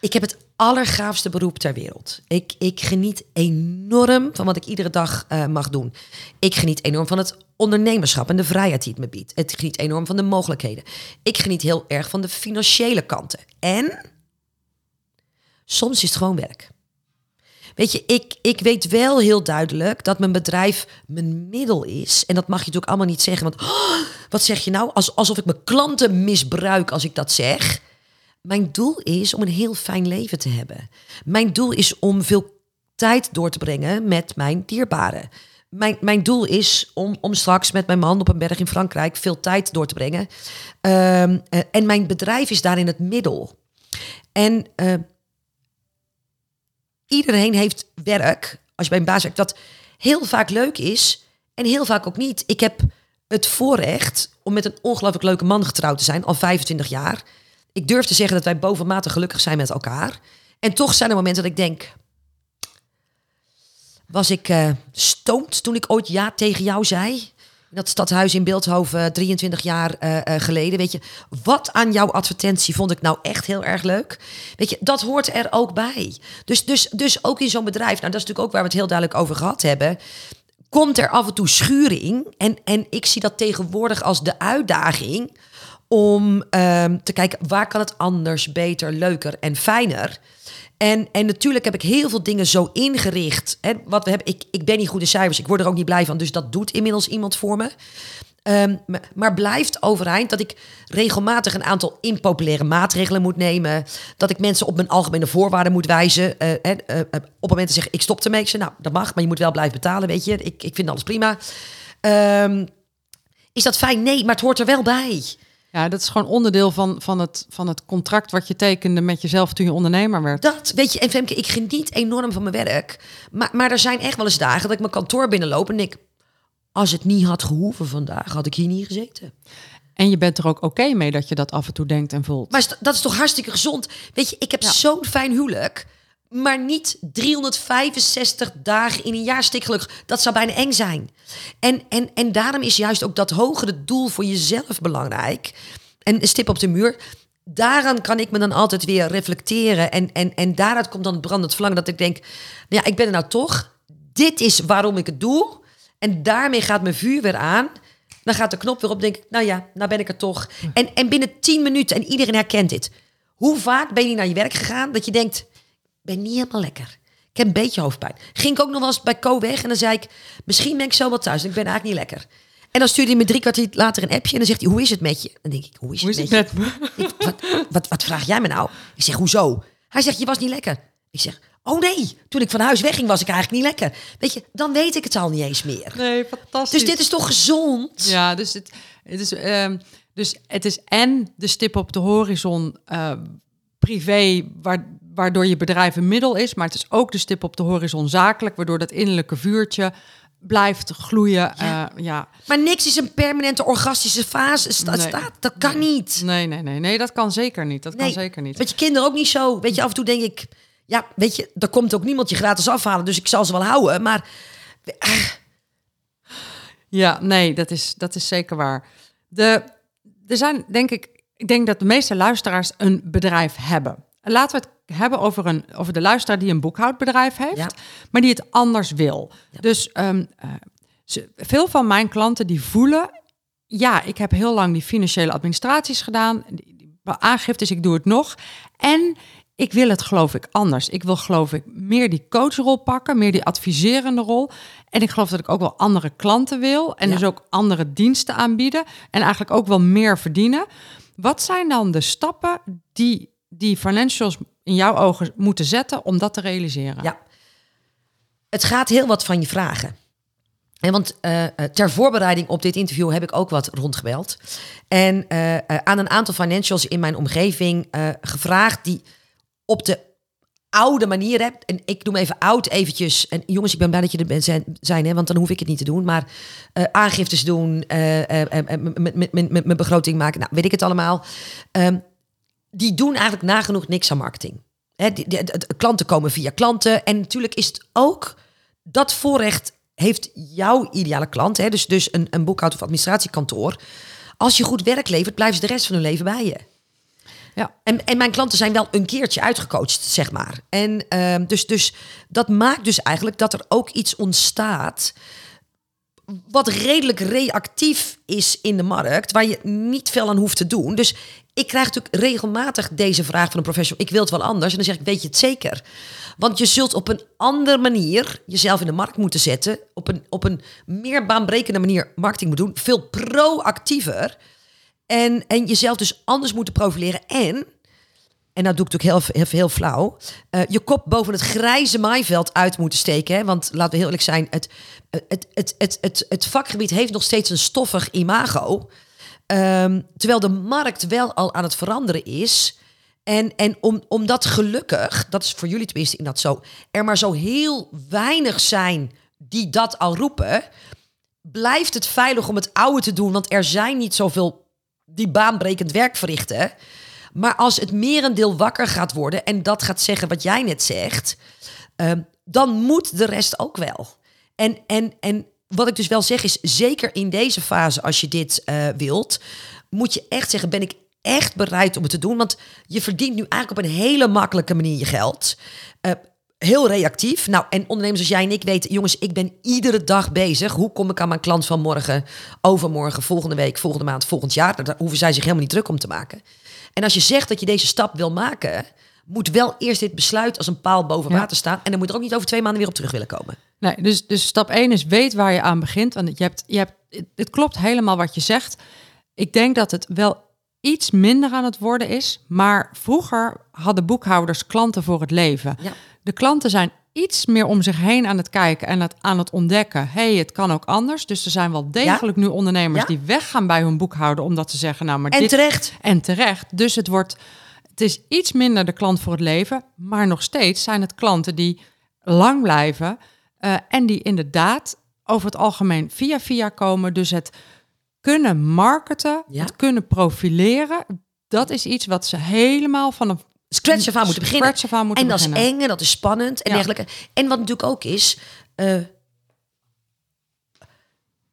ik heb het allergaafste beroep ter wereld. Ik, ik geniet enorm van wat ik iedere dag eh, mag doen. Ik geniet enorm van het ondernemerschap en de vrijheid die het me biedt. Het geniet enorm van de mogelijkheden. Ik geniet heel erg van de financiële kanten. En soms is het gewoon werk. Weet je, ik, ik weet wel heel duidelijk dat mijn bedrijf mijn middel is. En dat mag je natuurlijk allemaal niet zeggen. Want oh, wat zeg je nou? Als, alsof ik mijn klanten misbruik als ik dat zeg. Mijn doel is om een heel fijn leven te hebben. Mijn doel is om veel tijd door te brengen met mijn dierbaren. Mijn, mijn doel is om, om straks met mijn man op een berg in Frankrijk veel tijd door te brengen. Ehm, eh, en mijn bedrijf is daarin het middel. En eh, iedereen heeft werk, als je bij een baas werkt, dat heel vaak leuk is en heel vaak ook niet. Ik heb het voorrecht om met een ongelooflijk leuke man getrouwd te zijn, al 25 jaar. Ik durf te zeggen dat wij bovenmatig gelukkig zijn met elkaar. En toch zijn er momenten dat ik denk, was ik stoned toen ik ooit ja tegen jou zei? Dat stadhuis in Beeldhoven 23 jaar eh, eh, geleden. Weet je, wat aan jouw advertentie vond ik nou echt heel erg leuk? Weet je, dat hoort er ook bij. Dus, dus, dus ook in zo'n bedrijf, nou dat is natuurlijk ook waar we het heel duidelijk over gehad hebben. Komt er af en toe schuring. En, en ik zie dat tegenwoordig als de uitdaging om ehm, te kijken waar kan het anders, beter, leuker en fijner. En, en natuurlijk heb ik heel veel dingen zo ingericht. Hè, wat we hebben, ik, ik ben niet goed in cijfers, ik word er ook niet blij van. Dus dat doet inmiddels iemand voor me. Ehm, maar blijft overeind dat ik regelmatig een aantal impopulaire maatregelen moet nemen. Dat ik mensen op mijn algemene voorwaarden moet wijzen. eh, eh, eh, op momenten zeggen, ik stop ermee. Ik nou, dat mag, maar je moet wel blijven betalen, weet je. Ik, ik vind alles prima. Ehm, is dat fijn? Nee, maar het hoort er wel bij. Ja, dat is gewoon onderdeel van, van, het, van het contract wat je tekende met jezelf toen je ondernemer werd. Dat, weet je, en Femke, ik geniet enorm van mijn werk. Maar, maar er zijn echt wel eens dagen dat ik mijn kantoor binnenloop en ik... Als het niet had gehoeven vandaag, had ik hier niet gezeten. En je bent er ook oké mee dat je dat af en toe denkt en voelt. Maar dat is toch hartstikke gezond? Weet je, ik heb Ja. zo'n fijn huwelijk. Maar niet 365 dagen in een jaar stikgelukkig. Dat zou bijna eng zijn. En, en, en daarom is juist ook dat hogere doel voor jezelf belangrijk. En een stip op de muur. Daaraan kan ik me dan altijd weer reflecteren. En, en, en daaruit komt dan het brandend verlangen dat ik denk... Nou ja, ik ben er nou toch. Dit is waarom ik het doe. En daarmee gaat mijn vuur weer aan. Dan gaat de knop weer op. denk ik, nou ja, nou ben ik er toch. En, en binnen 10 minuten, en iedereen herkent dit. Hoe vaak ben je naar je werk gegaan dat je denkt... Ben niet helemaal lekker. Ik heb een beetje hoofdpijn. Ging ik ook nog wel eens bij Co weg en dan zei ik... Misschien ben ik zo wel thuis en ik ben eigenlijk niet lekker. En dan stuurde hij me drie kwartier later een appje en dan zegt hij... Hoe is het met je? Dan denk ik, hoe is Hoe het, is het met me? Ik, wat, wat, wat vraag jij me nou? Ik zeg, hoezo? Hij zegt, je was niet lekker. Ik zeg, oh nee, toen ik van huis wegging was ik eigenlijk niet lekker. Weet je, dan weet ik het al niet eens meer. Nee, fantastisch. Dus dit is toch gezond? Ja, dus het, het is, ehm, dus het is en de stip op de horizon eh, privé, waar, waardoor je bedrijf een middel is, maar het is ook de stip op de horizon zakelijk, waardoor dat innerlijke vuurtje blijft gloeien. Ja, ja. Maar niks is een permanente orgastische fase. Nee. staat, dat kan niet. Nee, nee, nee, nee, dat kan zeker niet. Dat kan zeker niet. Met je kinderen ook niet zo. Weet je, af en toe denk ik... Ja, weet je, er komt ook niemand je gratis afhalen. Dus ik zal ze wel houden. Maar Ja, nee, dat is, dat is zeker waar. De, er zijn, denk ik, ik denk dat de meeste luisteraars een bedrijf hebben. Laten we het hebben over, een, over de luisteraar die een boekhoudbedrijf heeft, Ja. maar die het anders wil. Dus ehm, eh, ze, veel van mijn klanten die voelen, ja, ik heb heel lang die financiële administraties gedaan, aangiftes, ik doe het nog. En ik wil het geloof ik anders. Ik wil geloof ik meer die coachrol pakken, meer die adviserende rol. En ik geloof dat ik ook wel andere klanten wil en Ja. dus ook andere diensten aanbieden en eigenlijk ook wel meer verdienen. Wat zijn dan de stappen die die financials in jouw ogen moeten zetten om dat te realiseren? ja, het gaat heel wat van je vragen. En want eh, eh, ter voorbereiding op dit interview heb ik ook wat rondgebeld. En eh, aan een aantal financials in mijn omgeving gevraagd die op de oude manier hebt. En ik noem even oud eventjes. En jongens, ik ben blij dat je er bent zijn, zijn hè, want dan hoef ik het niet te doen. Maar aangiftes doen, met mijn begroting maken, nou weet ik het allemaal. Ehm, die doen eigenlijk nagenoeg niks aan marketing. Hè, die, die- de- de klanten komen via klanten. En natuurlijk is het ook dat voorrecht heeft jouw ideale klant, hè, dus, dus een, een boekhoud of administratiekantoor, als je goed werk levert, blijven ze de rest van hun leven bij je. Ja. En, en mijn klanten zijn wel een keertje uitgecoacht, zeg maar. En ehm, dus, dus dat maakt dus eigenlijk dat er ook iets ontstaat wat redelijk reactief is in de markt, waar je niet veel aan hoeft te doen. Dus ik krijg natuurlijk regelmatig deze vraag van een professional: ik wil het wel anders. En dan zeg ik: weet je het zeker? Want je zult op een andere manier jezelf in de markt moeten zetten, op een, op een meer baanbrekende manier marketing moeten doen, veel proactiever. En, en jezelf dus anders moeten profileren. En en dat doe ik natuurlijk heel, heel, flauw, uh, je kop boven het grijze maaiveld uit moeten steken. Want laten we heel eerlijk zijn, het, het, het, het, het, het vakgebied heeft nog steeds een stoffig imago. Um, terwijl de markt wel al aan het veranderen is. En, en om, omdat gelukkig, dat is voor jullie tenminste in dat zo, er maar zo heel weinig zijn die dat al roepen, blijft het veilig om het oude te doen. Want er zijn niet zoveel die baanbrekend werk verrichten. Maar als het merendeel wakker gaat worden en dat gaat zeggen wat jij net zegt, ehm, dan moet de rest ook wel. En, en, en wat ik dus wel zeg is, zeker in deze fase, als je dit uh, wilt, moet je echt zeggen, ben ik echt bereid om het te doen? Want je verdient nu eigenlijk op een hele makkelijke manier je geld. Uh, heel reactief. Nou, en ondernemers als jij en ik weten, jongens, ik ben iedere dag bezig. Hoe kom ik aan mijn klant van morgen, overmorgen, volgende week, volgende maand, volgend jaar? Daar hoeven zij zich helemaal niet druk om te maken. En als je zegt dat je deze stap wil maken, moet wel eerst dit besluit als een paal boven water staan. En dan moet er ook niet over twee maanden weer op terug willen komen. Nee, dus, dus stap 1 is weet waar je aan begint. Want je hebt, je hebt, het klopt helemaal wat je zegt. Ik denk dat het wel iets minder aan het worden is. Maar vroeger hadden boekhouders klanten voor het leven. Ja. De klanten zijn iets meer om zich heen aan het kijken en het, aan het ontdekken. hey, het kan ook anders. Dus er zijn wel degelijk nu ondernemers die weggaan bij hun boekhouder omdat ze zeggen, nou maar en dit terecht. en terecht. Dus het wordt, het is iets minder de klant voor het leven, maar nog steeds zijn het klanten die lang blijven uh, en die inderdaad over het algemeen via via komen. Dus het kunnen marketen, het kunnen profileren, dat is iets wat ze helemaal vanaf scratch af aan moeten beginnen. Aan moeten en dat beginnen. is eng en dat is spannend en dergelijke. En wat natuurlijk ook is, uh,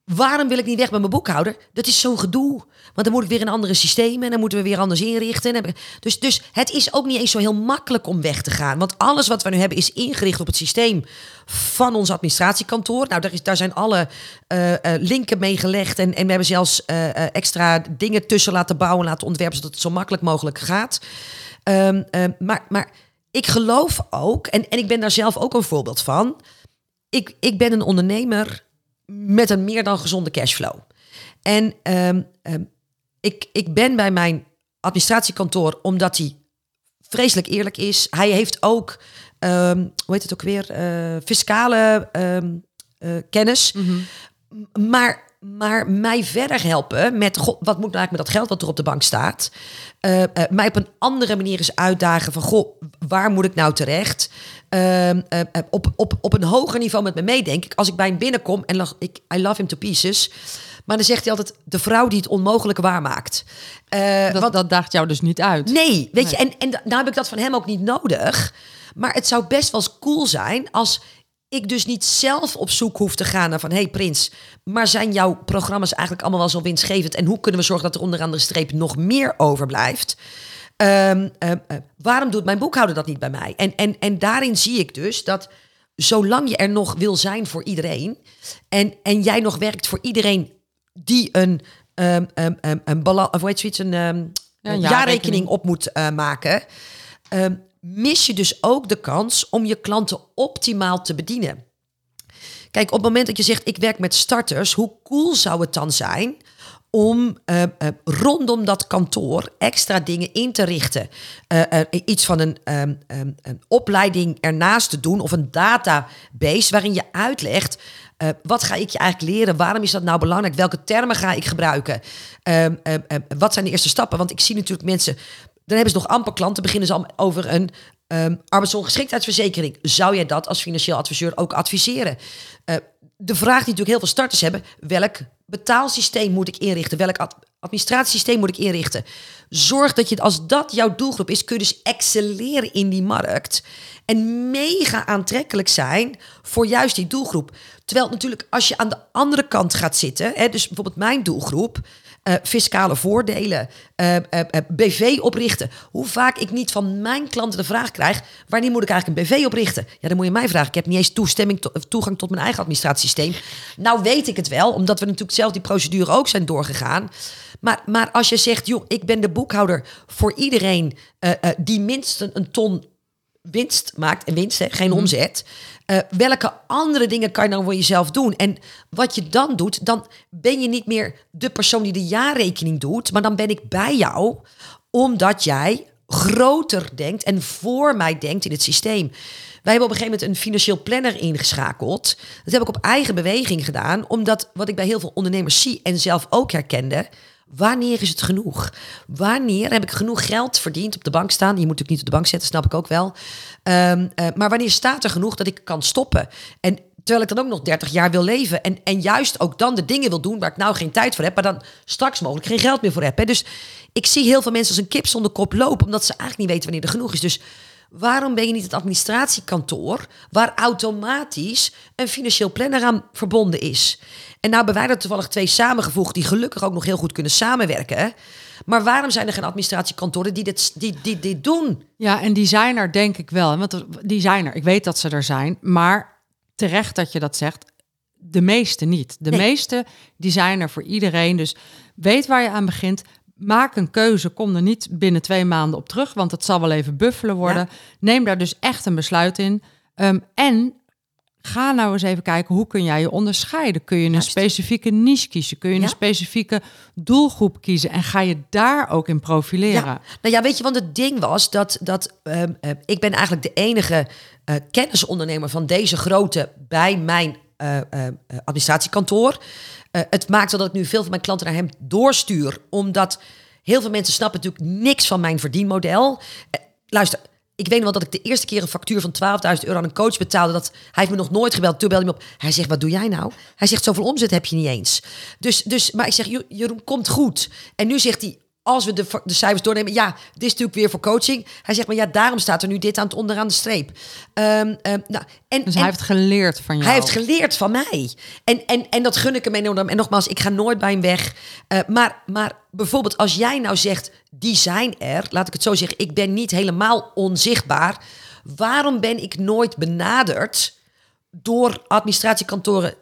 waarom wil ik niet weg met mijn boekhouder? Dat is zo'n gedoe. Want dan moet ik weer een andere systeem en dan moeten we weer anders inrichten. Dus, dus het is ook niet eens zo heel makkelijk om weg te gaan. Want alles wat we nu hebben is ingericht op het systeem van ons administratiekantoor. Nou, daar, is, daar zijn alle uh, uh, linken mee gelegd. En, en we hebben zelfs uh, extra dingen tussen laten bouwen, laten ontwerpen, zodat het zo makkelijk mogelijk gaat. Um, um, maar, maar ik geloof ook, en, en ik ben daar zelf ook een voorbeeld van. Ik, ik ben een ondernemer met een meer dan gezonde cashflow. En um, ik, ik ben bij mijn administratiekantoor omdat hij vreselijk eerlijk is. Hij heeft ook, hoe heet het ook weer, uh, fiscale uh, kennis. Mhm. Mm -hmm. Maar maar mij verder helpen met god, wat moet nou eigenlijk met dat geld wat er op de bank staat. Uh, uh, mij op een andere manier eens uitdagen van goh, waar moet ik nou terecht? Uh, op, op, op een hoger niveau met me meedenken. Als ik bij hem binnenkom en lach, ik, I love him to pieces. Maar dan zegt hij altijd de vrouw die het onmogelijke waarmaakt. dat, want, dat daagt jou dus niet uit. Nee, weet nee. je, en, en nou heb ik dat van hem ook niet nodig. Maar het zou best wel eens cool zijn als ik dus niet zelf op zoek hoef te gaan naar van... hey Prins, maar zijn jouw programma's eigenlijk allemaal wel zo winstgevend... en hoe kunnen we zorgen dat er onderaan de streep nog meer overblijft? Um, uh, uh, waarom doet mijn boekhouder dat niet bij mij? En, en, en daarin zie ik dus dat zolang je er nog wil zijn voor iedereen... en, en jij nog werkt voor iedereen die een, um, um, um, een, bala- of hoe zoiets, een, um, Ja, een jaarrekening op moet uh, maken... Mis je dus ook de kans om je klanten optimaal te bedienen. Kijk, op het moment dat je zegt ik werk met starters, hoe cool zou het dan zijn om uh, uh, rondom dat kantoor extra dingen in te richten? Uh, iets van een, um, um, een opleiding ernaast te doen of een database waarin je uitlegt. Wat ga ik je eigenlijk leren? Waarom is dat nou belangrijk? Welke termen ga ik gebruiken? Um, wat zijn de eerste stappen? Want ik zie natuurlijk mensen dan hebben ze nog amper klanten, beginnen ze al over een um, arbeidsongeschiktheidsverzekering. Zou jij dat als financieel adviseur ook adviseren? De vraag die natuurlijk heel veel starters hebben, welk betaalsysteem moet ik inrichten? Welk administratiesysteem moet ik inrichten. Zorg dat je, als dat jouw doelgroep is, kun je dus excelleren in die markt. En mega aantrekkelijk zijn voor juist die doelgroep. Terwijl natuurlijk als je aan de andere kant gaat zitten, hè, dus bijvoorbeeld mijn doelgroep, uh, fiscale voordelen, uh, uh, BV oprichten. Hoe vaak ik niet van mijn klanten de vraag krijg: wanneer moet ik eigenlijk een BV oprichten? Ja, dan moet je mij vragen. Ik heb niet eens toestemming to toegang tot mijn eigen administratiesysteem. Nou weet ik het wel, omdat we natuurlijk zelf die procedure ook zijn doorgegaan. Maar, maar als je zegt, joh, ik ben de boekhouder voor iedereen die minstens een ton winst maakt, en winst, hè, geen mhm. omzet. Uh, welke andere dingen kan je nou voor jezelf doen? En wat je dan doet, dan ben je niet meer de persoon die de jaarrekening doet, maar dan ben ik bij jou, omdat jij groter denkt en voor mij denkt in het systeem. Wij hebben op een gegeven moment een financieel planner ingeschakeld. Dat heb ik op eigen beweging gedaan, omdat wat ik bij heel veel ondernemers zie en zelf ook herkende, Wanneer is het genoeg? Wanneer heb ik genoeg geld verdiend op de bank staan? Je moet natuurlijk niet op de bank zetten, snap ik ook wel. Um, uh, maar wanneer staat er genoeg dat ik kan stoppen? En terwijl ik dan ook nog 30 jaar wil leven. En, en juist ook dan de dingen wil doen waar ik nou geen tijd voor heb, maar dan straks mogelijk geen geld meer voor heb. Hè? Dus ik zie heel veel mensen als een kip zonder kop lopen, omdat ze eigenlijk niet weten wanneer er genoeg is. Dus waarom ben je niet het administratiekantoor waar automatisch een financieel planner aan verbonden is? En nou hebben wij er toevallig twee samengevoegd die gelukkig ook nog heel goed kunnen samenwerken. Maar waarom zijn er geen administratiekantoren die dit, die, die dit doen? Ja, en die zijn er denk ik wel. Want die zijn er. Ik weet dat ze er zijn. Maar terecht dat je dat zegt. De meeste niet. De meeste die zijn er voor iedereen. Dus weet waar je aan begint. Maak een keuze. Kom er niet binnen twee maanden op terug. Want het zal wel even buffelen worden. Neem daar dus echt een besluit in. Um, en Ga nou eens even kijken, hoe kun jij je onderscheiden? Kun je een specifieke niche kiezen? Kun je een specifieke doelgroep kiezen? En ga je daar ook in profileren? Ja. Nou ja, weet je, want het ding was dat, dat uh, ik ben eigenlijk de enige uh, kennisondernemer van deze grootte bij mijn uh, administratiekantoor. Het maakt dat ik nu veel van mijn klanten naar hem doorstuur, omdat heel veel mensen snappen natuurlijk niks van mijn verdienmodel. luister, ik weet nog wel dat ik de eerste keer een factuur van 12.000 euro aan een coach betaalde. Dat, hij heeft me nog nooit gebeld. Toen belde hij me op. Hij zegt, wat doe jij nou? Hij zegt, zoveel omzet heb je niet eens. Dus, dus maar ik zeg, Jeroen, komt goed. En nu zegt hij, als we de, de cijfers doornemen, ja, dit is natuurlijk weer voor coaching. Hij zegt, maar ja, daarom staat er nu dit aan het onderaan de streep. Um, nou, en, dus hij heeft geleerd van jou. Hij heeft geleerd van mij. En, en, en dat gun ik hem enorm. En nogmaals, ik ga nooit bij hem weg. Uh, maar, maar bijvoorbeeld als jij nou zegt, die zijn er. Laat ik het zo zeggen, ik ben niet helemaal onzichtbaar. Waarom ben ik nooit benaderd door administratiekantoren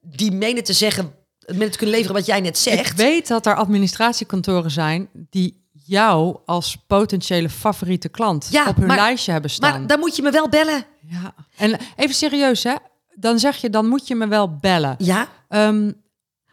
die menen te zeggen met te kunnen leveren wat jij net zegt. Ik weet dat er administratiekantoren zijn die jou als potentiële favoriete klant ja, op hun lijstje hebben staan. Maar dan moet je me wel bellen. Ja. En even serieus, hè? Dan zeg je, dan moet je me wel bellen. Ja. Um,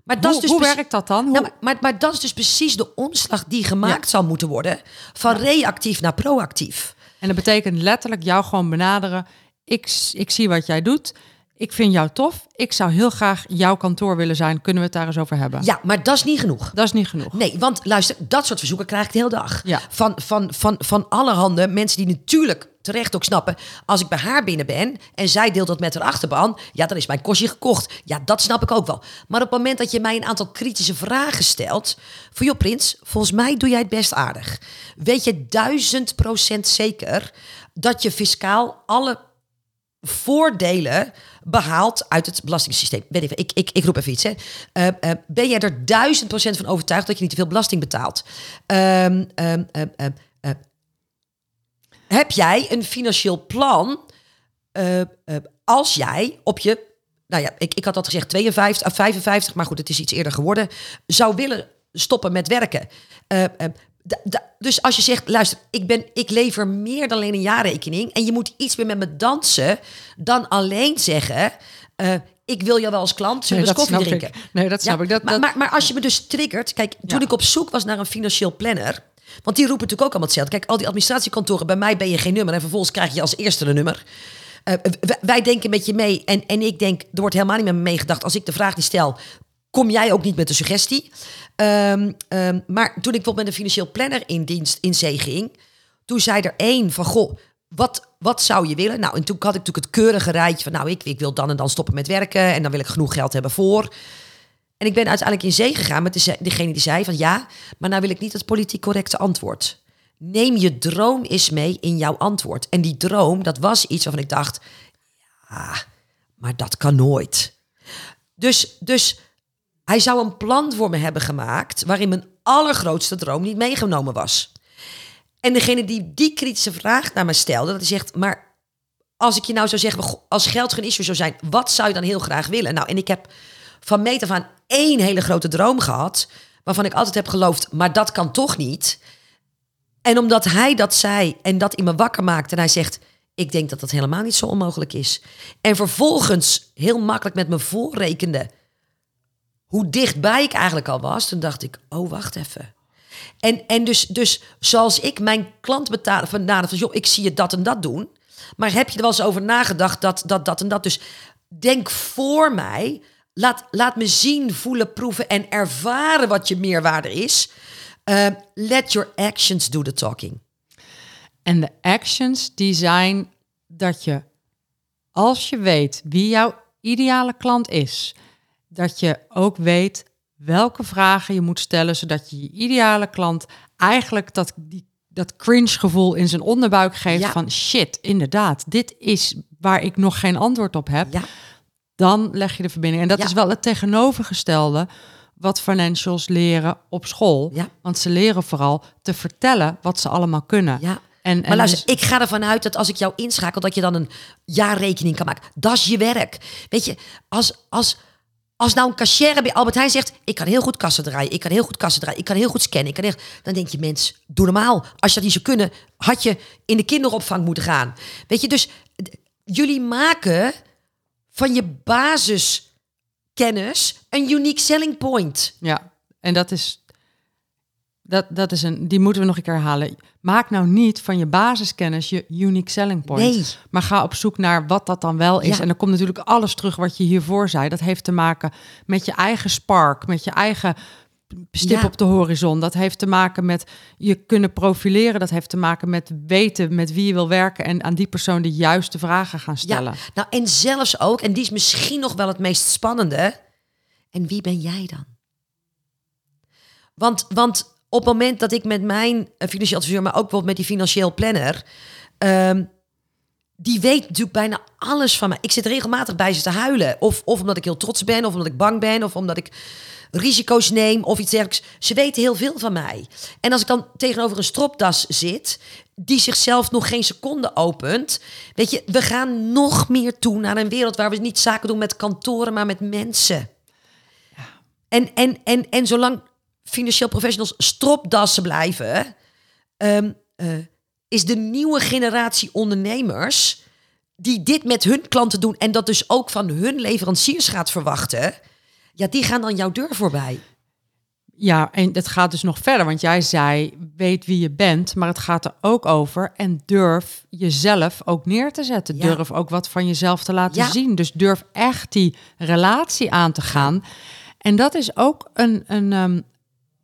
maar dat hoe, is dus hoe werkt dat dan? Hoe... maar, maar, dat is dus precies de omslag die gemaakt zal moeten worden van reactief naar proactief. En dat betekent letterlijk jou gewoon benaderen. Ik, ik zie wat jij doet ik vind jou tof. Ik zou heel graag jouw kantoor willen zijn. Kunnen we het daar eens over hebben? Ja, maar dat is niet genoeg. Dat is niet genoeg. Nee, want luister, dat soort verzoeken krijg ik de hele dag. Ja. Van, van, van, van allerhande mensen die natuurlijk terecht ook snappen. Als ik bij haar binnen ben en zij deelt dat met haar achterban, ja, dan is mijn kostje gekocht. Ja, dat snap ik ook wel. Maar op het moment dat je mij een aantal kritische vragen stelt, voor joh, Prins, volgens mij doe jij het best aardig. Weet je duizend procent zeker dat je fiscaal alle voordelen behaalt uit het belastingssysteem. Even, ik, ik, ik roep even iets. Hè. Uh, uh, ben jij er duizend procent van overtuigd dat je niet te veel belasting betaalt? Um, um, um, heb jij een financieel plan uh, als jij op je, nou ja, ik, ik had dat gezegd 52 55, maar goed, het is iets eerder geworden, zou willen stoppen met werken? Dus als je zegt, luister, ik, ben, ik lever meer dan alleen een jaarrekening. En je moet iets meer met me dansen dan alleen zeggen. Uh, ik wil jou wel als klant, zullen nee, koffie drinken? Ik. Nee, dat snap ik. Dat, maar, maar, maar, als je me dus triggert... Kijk, toen ik op zoek was naar een financieel planner... Want die roepen natuurlijk ook allemaal hetzelfde. Kijk, al die administratiekantoren, bij mij ben je geen nummer. En vervolgens krijg je als eerste een nummer. Uh, wij denken met je mee. En, en ik denk, er wordt helemaal niet met me meegedacht. Als ik de vraag die stel, kom jij ook niet met de suggestie. Um, um, maar toen ik bijvoorbeeld met een financieel planner in dienst in zee ging, toen zei er één van, goh, wat, wat zou je willen? Nou, en toen had ik natuurlijk het keurige rijtje van, nou, ik, ik wil dan en dan stoppen met werken en dan wil ik genoeg geld hebben voor. En ik ben uiteindelijk in zee gegaan met de- degene die zei van ja, maar nou wil ik niet het politiek correcte antwoord. Neem je droom eens mee in jouw antwoord. En die droom, dat was iets waarvan ik dacht, ja, maar dat kan nooit. Dus, dus hij zou een plan voor me hebben gemaakt waarin mijn allergrootste droom niet meegenomen was. En degene die die kritische vraag naar me stelde, dat hij zegt, maar als ik je nou zou zeggen, als geld geen issue zou zijn, wat zou je dan heel graag willen? Nou, en ik heb van meet af aan één hele grote droom gehad, waarvan ik altijd heb geloofd, maar dat kan toch niet. En omdat hij dat zei en dat in me wakker maakte en hij zegt, ik denk dat dat helemaal niet zo onmogelijk is. En vervolgens heel makkelijk met me voorrekende hoe dichtbij ik eigenlijk al was, toen dacht ik, oh wacht even. En, en dus, dus zoals ik mijn klant betalen van van joh, ik zie je dat en dat doen. Maar heb je er wel eens over nagedacht dat dat, dat en dat? Dus denk voor mij. Laat, laat me zien, voelen, proeven en ervaren wat je meerwaarde is. Uh, let your actions do the talking. En de actions die zijn dat je, als je weet wie jouw ideale klant is, dat je ook weet welke vragen je moet stellen, zodat je je ideale klant eigenlijk dat, die, dat cringe gevoel in zijn onderbuik geeft Ja. van shit, inderdaad, dit is waar ik nog geen antwoord op heb. Ja, Dan leg je de verbinding. En dat Ja. is wel het tegenovergestelde wat financials leren op school. Want ze leren vooral te vertellen wat ze allemaal kunnen. ja. En, Maar en luister, dus- ik ga ervan uit dat als ik jou inschakel, dat je dan een jaarrekening kan maken. Dat is je werk. Weet je, als, als, als nou een cashier bij Albert Heijn zegt... ik kan heel goed kassen draaien, ik kan heel goed kassen draaien... ik kan heel goed scannen, ik kan dan denk je, mens, doe normaal. Als je dat niet zou kunnen, had je in de kinderopvang moeten gaan. Weet je, dus jullie maken van je basiskennis een unique selling point. Ja, en dat is, dat, dat is een, die moeten we nog een keer herhalen. Maak nou niet van je basiskennis je unique selling point. Nee. Maar ga op zoek naar wat dat dan wel is. Ja. En dan komt natuurlijk alles terug wat je hiervoor zei. Dat heeft te maken met je eigen spark, met je eigen stip Ja. op de horizon. Dat heeft te maken met je kunnen profileren. Dat heeft te maken met weten met wie je wil werken en aan die persoon de juiste vragen gaan stellen. Ja, nou en zelfs ook, en die is misschien nog wel het meest spannende. En wie ben jij dan? Want, want op het moment dat ik met mijn eh, financieel adviseur, maar ook bijvoorbeeld met die financieel planner, ehm, die weet natuurlijk bijna alles van mij. Ik zit regelmatig bij ze te huilen. Of, of omdat ik heel trots ben, of omdat ik bang ben, of omdat ik risico's neem of iets dergelijks. Ze weten heel veel van mij. En als ik dan tegenover een stropdas zit, die zichzelf nog geen seconde opent, weet je, we gaan nog meer toe naar een wereld waar we niet zaken doen met kantoren, maar met mensen. En, en, en, en zolang financieel professionals stropdassen blijven, ehm, eh, is de nieuwe generatie ondernemers die dit met hun klanten doen en dat dus ook van hun leveranciers gaat verwachten, ja, die gaan dan jouw deur voorbij. Ja, en het gaat dus nog verder, want jij zei, weet wie je bent, maar het gaat er ook over en durf jezelf ook neer te zetten. Ja. Durf ook wat van jezelf te laten Ja. zien. Dus durf echt die relatie aan te gaan. En dat is ook een, een ehm,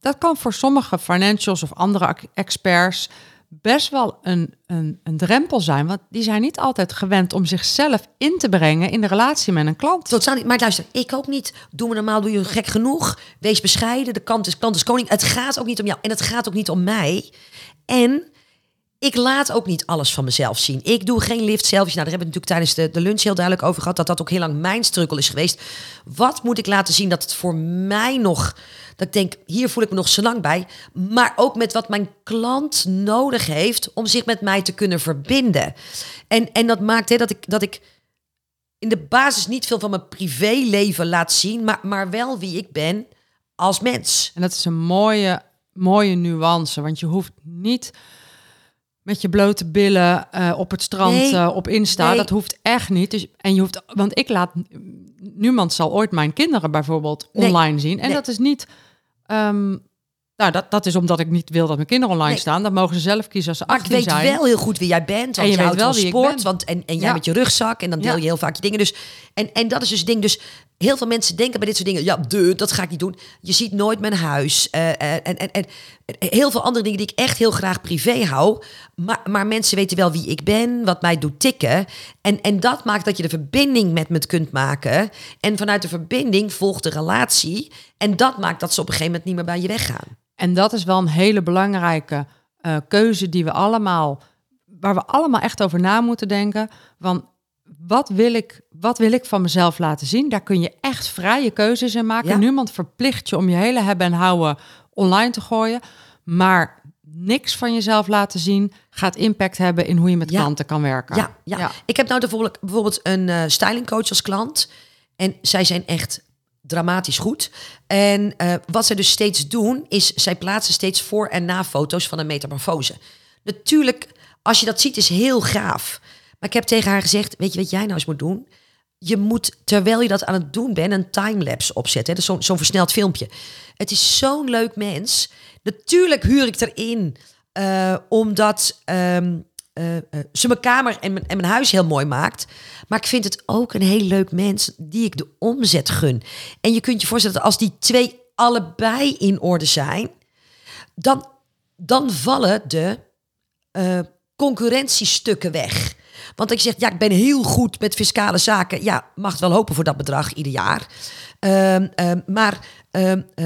dat kan voor sommige financials of andere experts best wel een, een, een drempel zijn, want die zijn niet altijd gewend om zichzelf in te brengen in de relatie met een klant. Totaal niet. Maar luister, ik ook niet. Doe me normaal, doe je gek genoeg. Wees bescheiden. De kant is, klant is koning. Het gaat ook niet om jou. En het gaat ook niet om mij. En ik laat ook niet alles van mezelf zien. Ik doe geen lift selfies. Nou, daar hebben we natuurlijk tijdens de, de lunch heel duidelijk over gehad. Dat dat ook heel lang mijn struggle is geweest. Wat moet ik laten zien dat het voor mij nog... Dat ik denk, hier voel ik me nog zo lang bij. Maar ook met wat mijn klant nodig heeft... om zich met mij te kunnen verbinden. En, en dat maakt hè, dat ik... Dat ik in de basis niet veel van mijn privéleven laat zien, maar, maar wel wie ik ben als mens. En dat is een mooie, mooie nuance, want je hoeft niet met je blote billen eh, op het strand Nee. eh, op Insta. Nee. Dat hoeft echt niet. Dus, en je hoeft, want ik laat niemand zal ooit mijn kinderen bijvoorbeeld Nee. online zien. En dat is niet. ehm, Nou, dat, dat is omdat ik niet wil dat mijn kinderen online Nee. staan. Dan mogen ze zelf kiezen als ze Maar ik 18 weet zijn. wel heel goed wie jij bent. Want En je je, weet houdt wel van ik sport. ben. Want, en, en jij Ja. met je rugzak. En dan deel Ja. je heel vaak je dingen. Dus, en, en dat is dus het ding. Dus heel veel mensen denken bij dit soort dingen. Ja, de, dat ga ik niet doen. Je ziet nooit mijn huis. eh, eh, en, en, en heel veel andere dingen die ik echt heel graag privé hou. Maar, maar mensen weten wel wie ik ben. Wat mij doet tikken. En, en dat maakt dat je de verbinding met me kunt maken. En vanuit de verbinding volgt de relatie. En dat maakt dat ze op een gegeven moment niet meer bij je weggaan. En dat is wel een hele belangrijke eh, keuze die we allemaal, waar we allemaal echt over na moeten denken. Van wat wil ik, wat wil ik van mezelf laten zien? Daar kun je echt vrije keuzes in maken. Ja. Niemand verplicht je om je hele hebben en houden online te gooien. Maar niks van jezelf laten zien gaat impact hebben in hoe je met Ja. klanten kan werken. Ja, ja. ik heb nou bijvoorbeeld, bijvoorbeeld een eh stylingcoach als klant. En zij zijn echt dramatisch goed. En eh, wat zij dus steeds doen, is zij plaatsen steeds voor- en na foto's van een metamorfose. Natuurlijk, als je dat ziet, is heel gaaf. Maar ik heb tegen haar gezegd, weet je wat jij nou eens moet doen? Je moet, terwijl je dat aan het doen bent, een timelapse opzetten. hè. Dus zo'n zo'n versneld filmpje. Het is zo'n leuk mens. Natuurlijk huur ik erin, eh, omdat ehm, eh, ze mijn kamer en mijn, en mijn huis heel mooi maakt. Maar ik vind het ook een heel leuk mens die ik de omzet gun. En je kunt je voorstellen dat als die twee allebei in orde zijn, dan, dan vallen de eh, concurrentiestukken weg. Want ik zeg, ja, ik ben heel goed met fiscale zaken. Ja, mag wel hopen voor dat bedrag ieder jaar. Ehm, ehm, maar ehm, eh,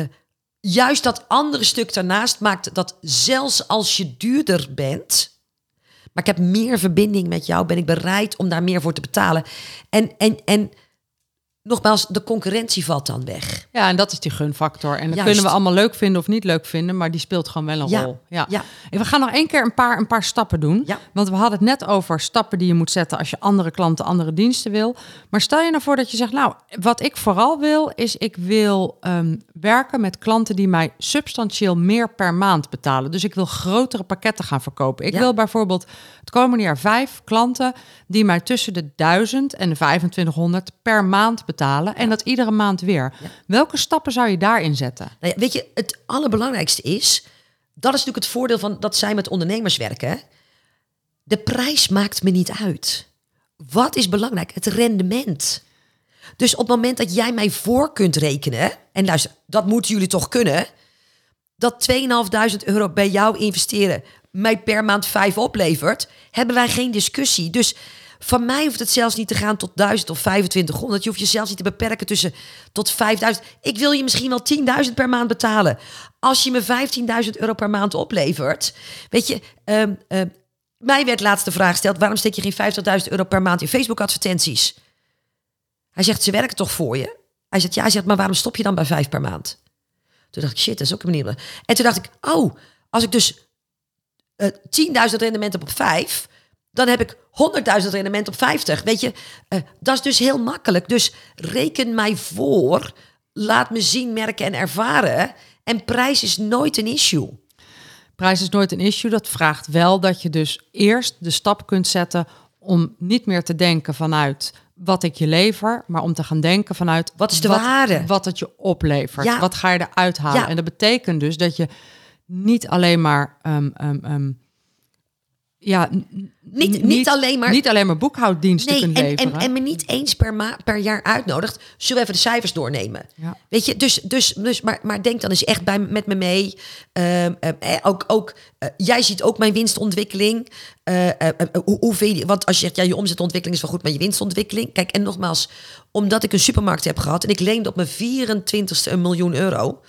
juist dat andere stuk daarnaast maakt dat zelfs als je duurder bent, maar ik heb meer verbinding met jou, ben ik bereid om daar meer voor te betalen. En, en, en nogmaals, de concurrentie valt dan weg. Ja, en dat is die gunfactor. En dat Juist. kunnen we allemaal leuk vinden of niet leuk vinden, maar die speelt gewoon wel een Ja, rol. Ja. ja. En we gaan nog één keer een paar, een paar stappen doen. Ja. Want we hadden het net over stappen die je moet zetten als je andere klanten, andere diensten wil. Maar stel je nou voor dat je zegt, nou, wat ik vooral wil, is ik wil ehm, werken met klanten die mij substantieel meer per maand betalen. Dus ik wil grotere pakketten gaan verkopen. Ik wil bijvoorbeeld het komende jaar vijf klanten die mij tussen de 1000 en de 2500 per maand betalen. En dat iedere maand weer. Welke stappen zou je daarin zetten? Nou weet je, het allerbelangrijkste is, dat is natuurlijk het voordeel van dat zij met ondernemers werken. hè. De prijs maakt me niet uit. Wat is belangrijk? Het rendement. Dus op het moment dat jij mij voor kunt rekenen, en luister, dat moeten jullie toch kunnen, dat 2.500 euro bij jou investeren mij per maand 5 oplevert, hebben wij geen discussie. Dus van mij hoeft het zelfs niet te gaan tot 1000 of 2500. Je hoeft je zelfs niet te beperken tussen tot 5000. Ik wil je misschien wel 10.000 per maand betalen. Als je me 15.000 euro per maand oplevert. Weet je, ehm, ehm, mij werd laatst de vraag gesteld: waarom steek je geen 50.000 euro per maand in Facebook-advertenties? Hij zegt: ze werken toch voor je? Hij zegt: ja, zegt, maar waarom stop je dan bij vijf per maand? Toen dacht ik: shit, dat is ook een manier. En toen dacht ik: oh, als ik dus eh 10.000 rendement heb op 5, dan heb ik 100.000 rendement op 50. Weet je, eh, dat is dus heel makkelijk. Dus reken mij voor, laat me zien, merken en ervaren. En prijs is nooit een issue. Prijs is nooit een issue. Dat vraagt wel dat je dus eerst de stap kunt zetten om niet meer te denken vanuit wat ik je lever, maar om te gaan denken vanuit Wat is de wat, waarde? Wat het je oplevert. Ja. Wat ga je eruit halen? Ja. En dat betekent dus dat je niet alleen maar ehm, ehm, ehm, ja, Niet- niet alleen maar- niet alleen maar boekhouddiensten Nee, kunt en, leveren. en, en me niet eens per, ma per jaar uitnodigt. Zullen we even de cijfers doornemen? Ja. Weet je, dus, dus, dus maar, maar denk dan eens echt bij, met me mee. Ehm, ehm, eh, ook, ook, eh, jij ziet ook mijn winstontwikkeling. Eh, hoe, hoeveel, je- want als je zegt, ja, je omzetontwikkeling is wel goed, maar je winstontwikkeling. Kijk, en nogmaals, omdat ik een supermarkt heb gehad en ik leende op mijn 24ste een miljoen euro.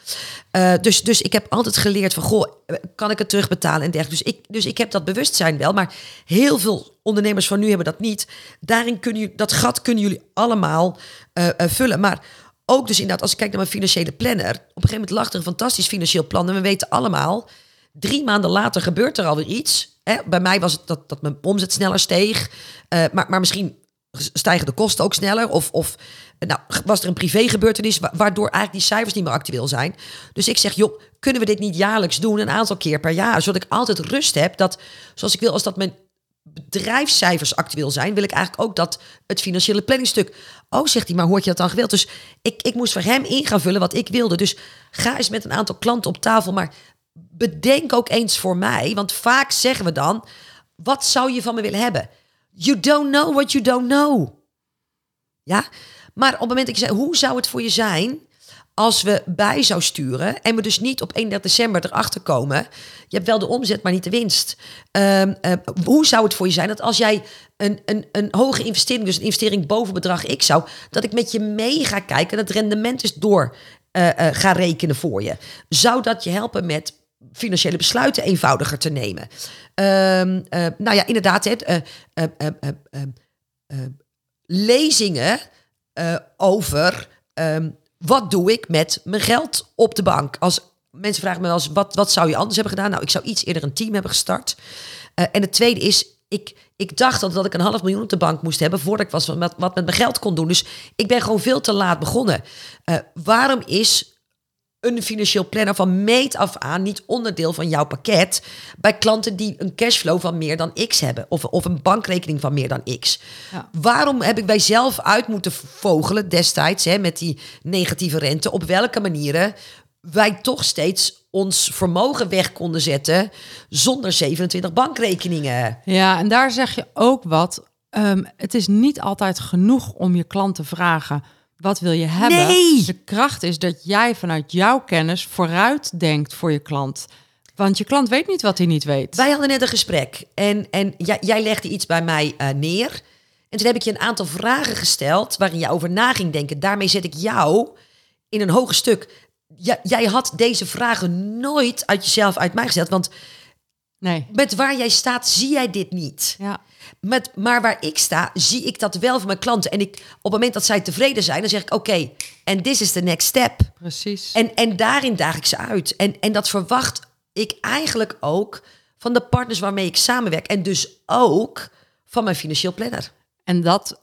Eh, dus, dus ik heb altijd geleerd van, goh, eh, kan ik het terugbetalen en dergelijke. Dus ik, dus ik heb dat bewustzijn wel, maar heel veel ondernemers van nu hebben dat niet. Daarin kunnen jullie, dat gat kunnen jullie allemaal eh, vullen. Maar ook dus inderdaad, als ik kijk naar mijn financiële planner, op een gegeven moment lag er een fantastisch financieel plan. En we weten allemaal, drie maanden later gebeurt er alweer iets. Hè? Bij mij was het dat, dat mijn omzet sneller steeg. Maar, maar misschien stijgen de kosten ook sneller. Of, of nou, was er een privégebeurtenis wa- waardoor eigenlijk die cijfers niet meer actueel zijn. Dus ik zeg, joh, kunnen we dit niet jaarlijks doen, een aantal keer per jaar, zodat ik altijd rust heb dat, zoals ik wil, als dat mijn bedrijfscijfers actueel zijn, wil ik eigenlijk ook dat het financiële planningstuk. Oh, zegt hij, maar hoort je dat dan gewild? Dus ik, ik moest voor hem in gaan vullen wat ik wilde. Dus ga eens met een aantal klanten op tafel, maar bedenk ook eens voor mij, want vaak zeggen we dan, wat zou je van me willen hebben? You don't know what you don't know. Ja, maar op het moment dat ik zeg, hoe zou het voor je zijn als we bij zou sturen en we dus niet op 31 december erachter komen, je hebt wel de omzet, maar niet de winst. Ehm, eh, hoe zou het voor je zijn dat als jij een, een, een hoge investering, dus een investering boven bedrag X zou, dat ik met je mee ga kijken en het rendement is door uh, ga rekenen voor je? Zou dat je helpen met financiële besluiten eenvoudiger te nemen? Um, nou ja, inderdaad, het, lezingen over um, wat doe ik met mijn geld op de bank? Als mensen vragen me wel wat, wat zou je anders hebben gedaan? Nou, ik zou iets eerder een team hebben gestart. En het tweede is, ik, ik dacht dat, ik een half miljoen op de bank moest hebben voordat ik was wat, wat met mijn geld kon doen. Dus ik ben gewoon veel te laat begonnen. Waarom is een financieel planner van meet af aan niet onderdeel van jouw pakket bij klanten die een cashflow van meer dan X hebben of, of een bankrekening van meer dan X. Ja. Waarom heb ik bij zelf uit moeten vogelen destijds hè, met die negatieve rente? Op welke manieren wij toch steeds ons vermogen weg konden zetten zonder 27 bankrekeningen. Ja, en daar zeg je ook wat. Um, het is niet altijd genoeg om je klant te vragen wat wil je hebben? Nee. De kracht is dat jij vanuit jouw kennis vooruit denkt voor je klant. Want je klant weet niet wat hij niet weet. Wij hadden net een gesprek en, en jij, jij legde iets bij mij uh, neer. En toen heb ik je een aantal vragen gesteld waarin je over na ging denken. Daarmee zet ik jou in een hoger stuk. Ja, jij had deze vragen nooit uit jezelf uit mij gesteld. Want nee. met waar jij staat, zie jij dit niet. Ja. Met, maar waar ik sta, zie ik dat wel van mijn klanten. En ik, op het moment dat zij tevreden zijn, dan zeg ik: Oké, en this is the next step. Precies. En, en daarin daag ik ze uit. En, en dat verwacht ik eigenlijk ook van de partners waarmee ik samenwerk. En dus ook van mijn financieel planner. En dat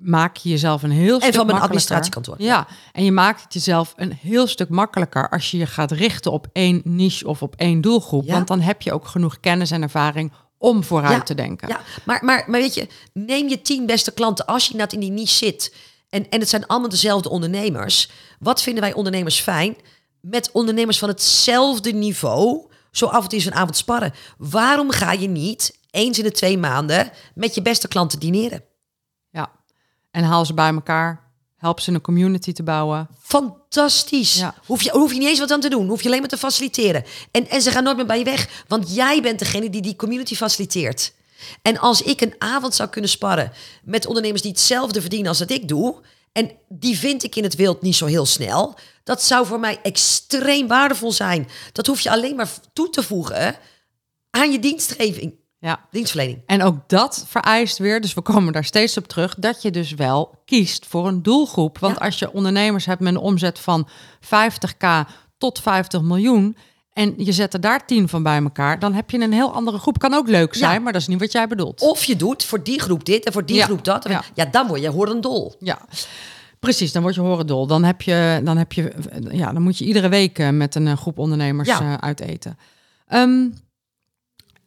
maak je jezelf een heel stuk En van mijn administratiekantoor. Ja, en je maakt het jezelf een heel stuk makkelijker als je je gaat richten op één niche of op één doelgroep. Ja. Want dan heb je ook genoeg kennis en ervaring om vooruit te denken. Ja, maar, maar, maar weet je, neem je tien beste klanten als je net in die niche zit. En, en het zijn allemaal dezelfde ondernemers. Wat vinden wij ondernemers fijn? Met ondernemers van hetzelfde niveau, zo af en toe een avond sparren. Waarom ga je niet eens in de twee maanden met je beste klanten dineren? Ja, en haal ze bij elkaar. Help ze een community te bouwen. Fantastisch. Ja. Hoef, je, hoef je niet eens wat aan te doen. Hoef je alleen maar te faciliteren. En, en ze gaan nooit meer bij je weg. Want jij bent degene die die community faciliteert. En als ik een avond zou kunnen sparren met ondernemers die hetzelfde verdienen als dat ik doe. En die vind ik in het wild niet zo heel snel. Dat zou voor mij extreem waardevol zijn. Dat hoef je alleen maar toe te voegen aan je dienstgeving. Ja. Dienstverlening. En ook dat vereist weer, dus we komen daar steeds op terug, dat je dus wel kiest voor een doelgroep. Want als je ondernemers hebt met een omzet van 50k tot 50 miljoen en je zet er daar 10 van bij elkaar, dan heb je een heel andere groep. Kan ook leuk zijn, maar dat is niet wat jij bedoelt. Of je doet voor die groep dit en voor die groep dat. Ja. dan word je horendol. Ja. Precies, dan word je horendol. Dan heb je, dan heb je, ja, dan moet je iedere week eh, met een eh, groep ondernemers ja. uh, uit eten. Um,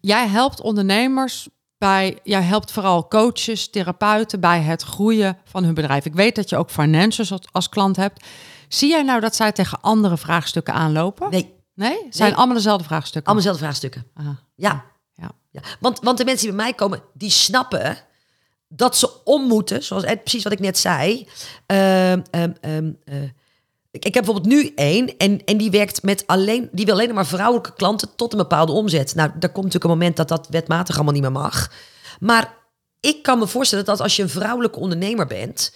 jij helpt ondernemers bij, jij helpt vooral coaches, therapeuten bij het groeien van hun bedrijf. Ik weet dat je ook financials als klant hebt. Zie jij nou dat zij tegen andere vraagstukken aanlopen? Nee. Nee? Zijn nee. allemaal dezelfde vraagstukken? Allemaal dezelfde vraagstukken. Aha. Ja. ja. ja. Want, want de mensen die bij mij komen, die snappen dat ze om moeten, zoals precies wat ik net zei. Uh, uh, ik, heb bijvoorbeeld nu één en, en die werkt met alleen, die wil alleen maar vrouwelijke klanten tot een bepaalde omzet. Nou, daar komt natuurlijk een moment dat dat wetmatig allemaal niet meer mag. Maar ik kan me voorstellen dat als je een vrouwelijke ondernemer bent,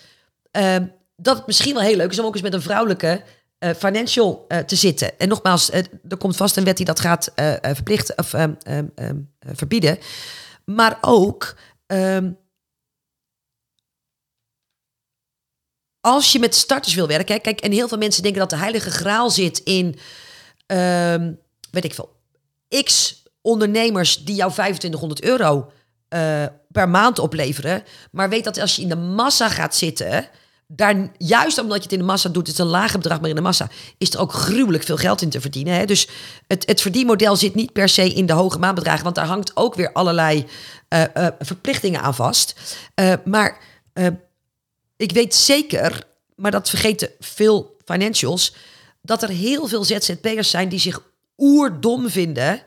uh, dat het misschien wel heel leuk is om ook eens met een vrouwelijke uh, financial uh, te zitten. En nogmaals, uh, er komt vast een wet die dat gaat verplichten of ehm, ehm, verbieden. Maar ook als je met starters wil werken, kijk, en heel veel mensen denken dat de heilige graal zit in, uh, weet ik veel, x ondernemers die jou 2500 euro uh, per maand opleveren. Maar weet dat als je in de massa gaat zitten, daar, juist omdat je het in de massa doet, het is een lager bedrag, maar in de massa is er ook gruwelijk veel geld in te verdienen. Hè? Dus het, het verdienmodel zit niet per se in de hoge maandbedragen, want daar hangt ook weer allerlei uh, uh, verplichtingen aan vast. maar ik weet zeker, maar dat vergeten veel financials, dat er heel veel ZZP'ers zijn die zich oerdom vinden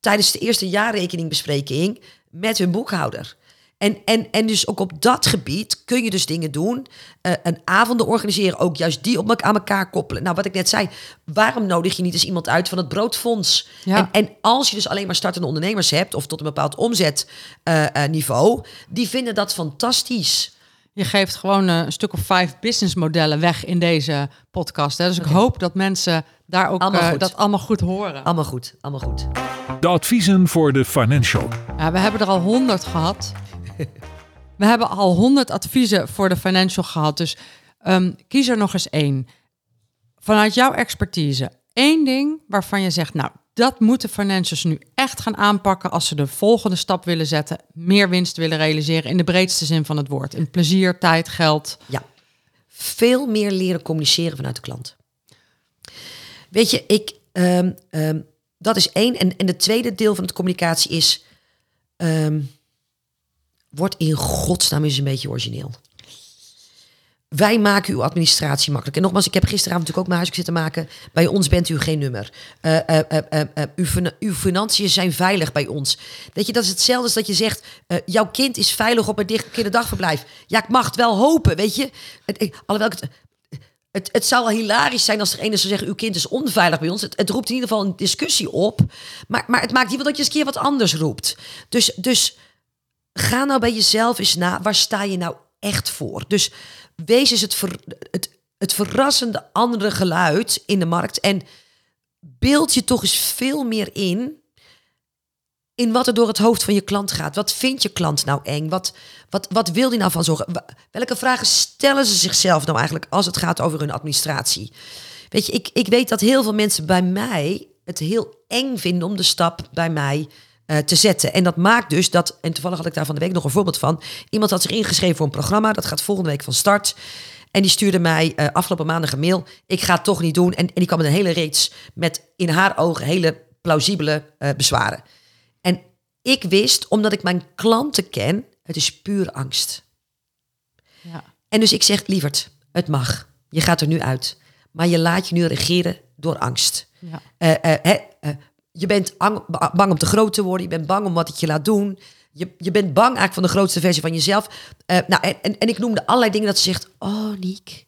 tijdens de eerste jaarrekeningbespreking met hun boekhouder. En, en, en dus ook op dat gebied kun je dus dingen doen. eh, een avonden organiseren, ook juist die op, aan elkaar koppelen. Nou, wat ik net zei, waarom nodig je niet eens iemand uit van het broodfonds? Ja. En, en als je dus alleen maar startende ondernemers hebt... of tot een bepaald omzetniveau... die vinden dat fantastisch. Je geeft gewoon eh, een stuk of vijf businessmodellen weg in deze podcast. Hè? Dus ik hoop dat mensen daar ook Allemaal eh, goed. dat allemaal goed horen. Allemaal goed, allemaal goed. De adviezen voor de financial. Ja, we hebben er al honderd gehad. We hebben al honderd adviezen voor de financial gehad. Dus ehm, kies er nog eens één. Vanuit jouw expertise, één ding waarvan je zegt, nou, dat moeten financials nu echt gaan aanpakken als ze de volgende stap willen zetten, meer winst willen realiseren in de breedste zin van het woord. In plezier, tijd, geld. Ja. Veel meer leren communiceren vanuit de klant. Weet je, ik, ehm, ehm, dat is één. En, en de tweede deel van de communicatie is... ehm word in godsnaam eens een beetje origineel. Wij maken uw administratie makkelijk. En nogmaals, ik heb gisteravond natuurlijk ook mijn huiswerk zitten maken. Bij ons bent u geen nummer. Eh, uw, uw financiën zijn veilig bij ons. Weet je, dat is hetzelfde als dat je zegt... jouw kind is veilig op een kinderdagverblijf. Ja, ik mag het wel hopen, weet je. Alhoewel ik het... Het, het zou wel hilarisch zijn als er een zou zeggen... uw kind is onveilig bij ons. Het, het roept in ieder geval een discussie op. Maar, maar het maakt niet wel dat je eens een keer wat anders roept. Dus, dus ga nou bij jezelf eens na. Waar sta je nou echt voor? Dus wees eens het, ver- het, het verrassende andere geluid in de markt. En beeld je toch eens veel meer in... in wat er door het hoofd van je klant gaat. Wat vindt je klant nou eng? Wat, wat, wat wil die nou van zorgen? Welke vragen stellen ze zichzelf nou eigenlijk... als het gaat over hun administratie? Weet je, ik, ik weet dat heel veel mensen bij mij het heel eng vinden om de stap bij mij eh, te zetten. En dat maakt dus dat, en toevallig had ik daar van de week nog een voorbeeld van. Iemand had zich ingeschreven voor een programma, dat gaat volgende week van start. En die stuurde mij eh, afgelopen maandag een mail. Ik ga het toch niet doen. En, en die kwam met een hele reeks met in haar ogen hele plausibele eh, bezwaren. En ik wist, omdat ik mijn klanten ken, het is puur angst. Ja. En dus ik zeg, lieverd, het mag. Je gaat er nu uit. Maar je laat je nu regeren door angst. Ja. Je bent ang- ba- bang om te groot te worden. Je bent bang om wat het je laat doen. Je, je bent bang eigenlijk van de grootste versie van jezelf. Eh, nou, en, en, en ik noemde allerlei dingen dat ze zegt... Oh, Niek,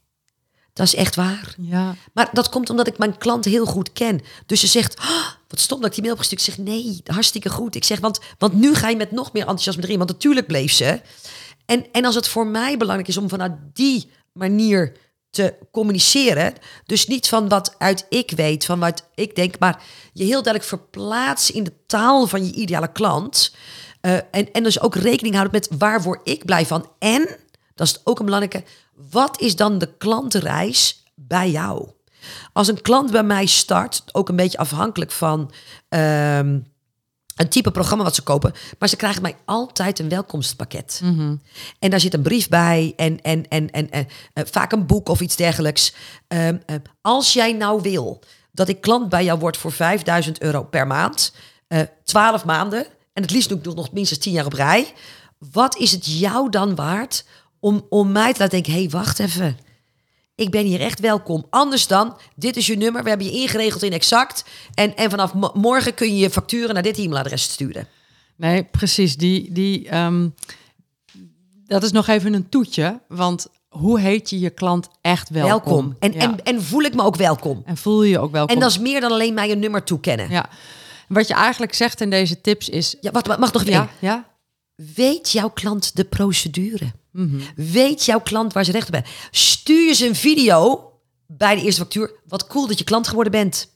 dat is echt waar. Ja. Maar dat komt omdat ik mijn klant heel goed ken. Dus ze zegt, "Ah, wat stom dat ik die mail heb gestuurd. Ik zeg, nee, hartstikke goed. Ik zeg, want, want nu ga je met nog meer enthousiasme erin. Want natuurlijk bleef ze. En, en als het voor mij belangrijk is om vanuit die manier te communiceren. Dus niet van wat uit ik weet, van wat ik denk, maar je heel duidelijk verplaatsen in de taal van je ideale klant. Eh, en, en dus ook rekening houden met waar word ik blij van. En, dat is ook een belangrijke, wat is dan de klantenreis bij jou? Als een klant bij mij start, ook een beetje afhankelijk van ehm, een type programma wat ze kopen, maar ze krijgen mij altijd een welkomstpakket. En daar zit een brief bij en, en, en, en, en eh, vaak een boek of iets dergelijks. Ehm, eh, als jij nou wil dat ik klant bij jou word voor 5000 euro per maand, eh 12 maanden, en het liefst doe ik nog- nog minstens 10 jaar op rij, wat is het jou dan waard om, om mij te laten denken, hé, hey, wacht even. Ik ben hier echt welkom. Anders dan, dit is je nummer, we hebben je ingeregeld in exact. En, en vanaf mo- morgen kun je je facturen naar dit e-mailadres sturen. Nee, precies. Die, die, ehm, dat is nog even een toetje. Want hoe heet je je klant echt welkom? Welkom. En, Ja. en, en voel ik me ook welkom. en voel je je ook welkom? En dat is meer dan alleen mij een nummer toekennen. Ja. Wat je eigenlijk zegt in deze tips is... Ja, wacht, mag nog Ja, één. ja. Weet jouw klant de procedure? Weet jouw klant waar ze recht op hebben? Stuur je ze een video bij de eerste factuur. Wat cool dat je klant geworden bent.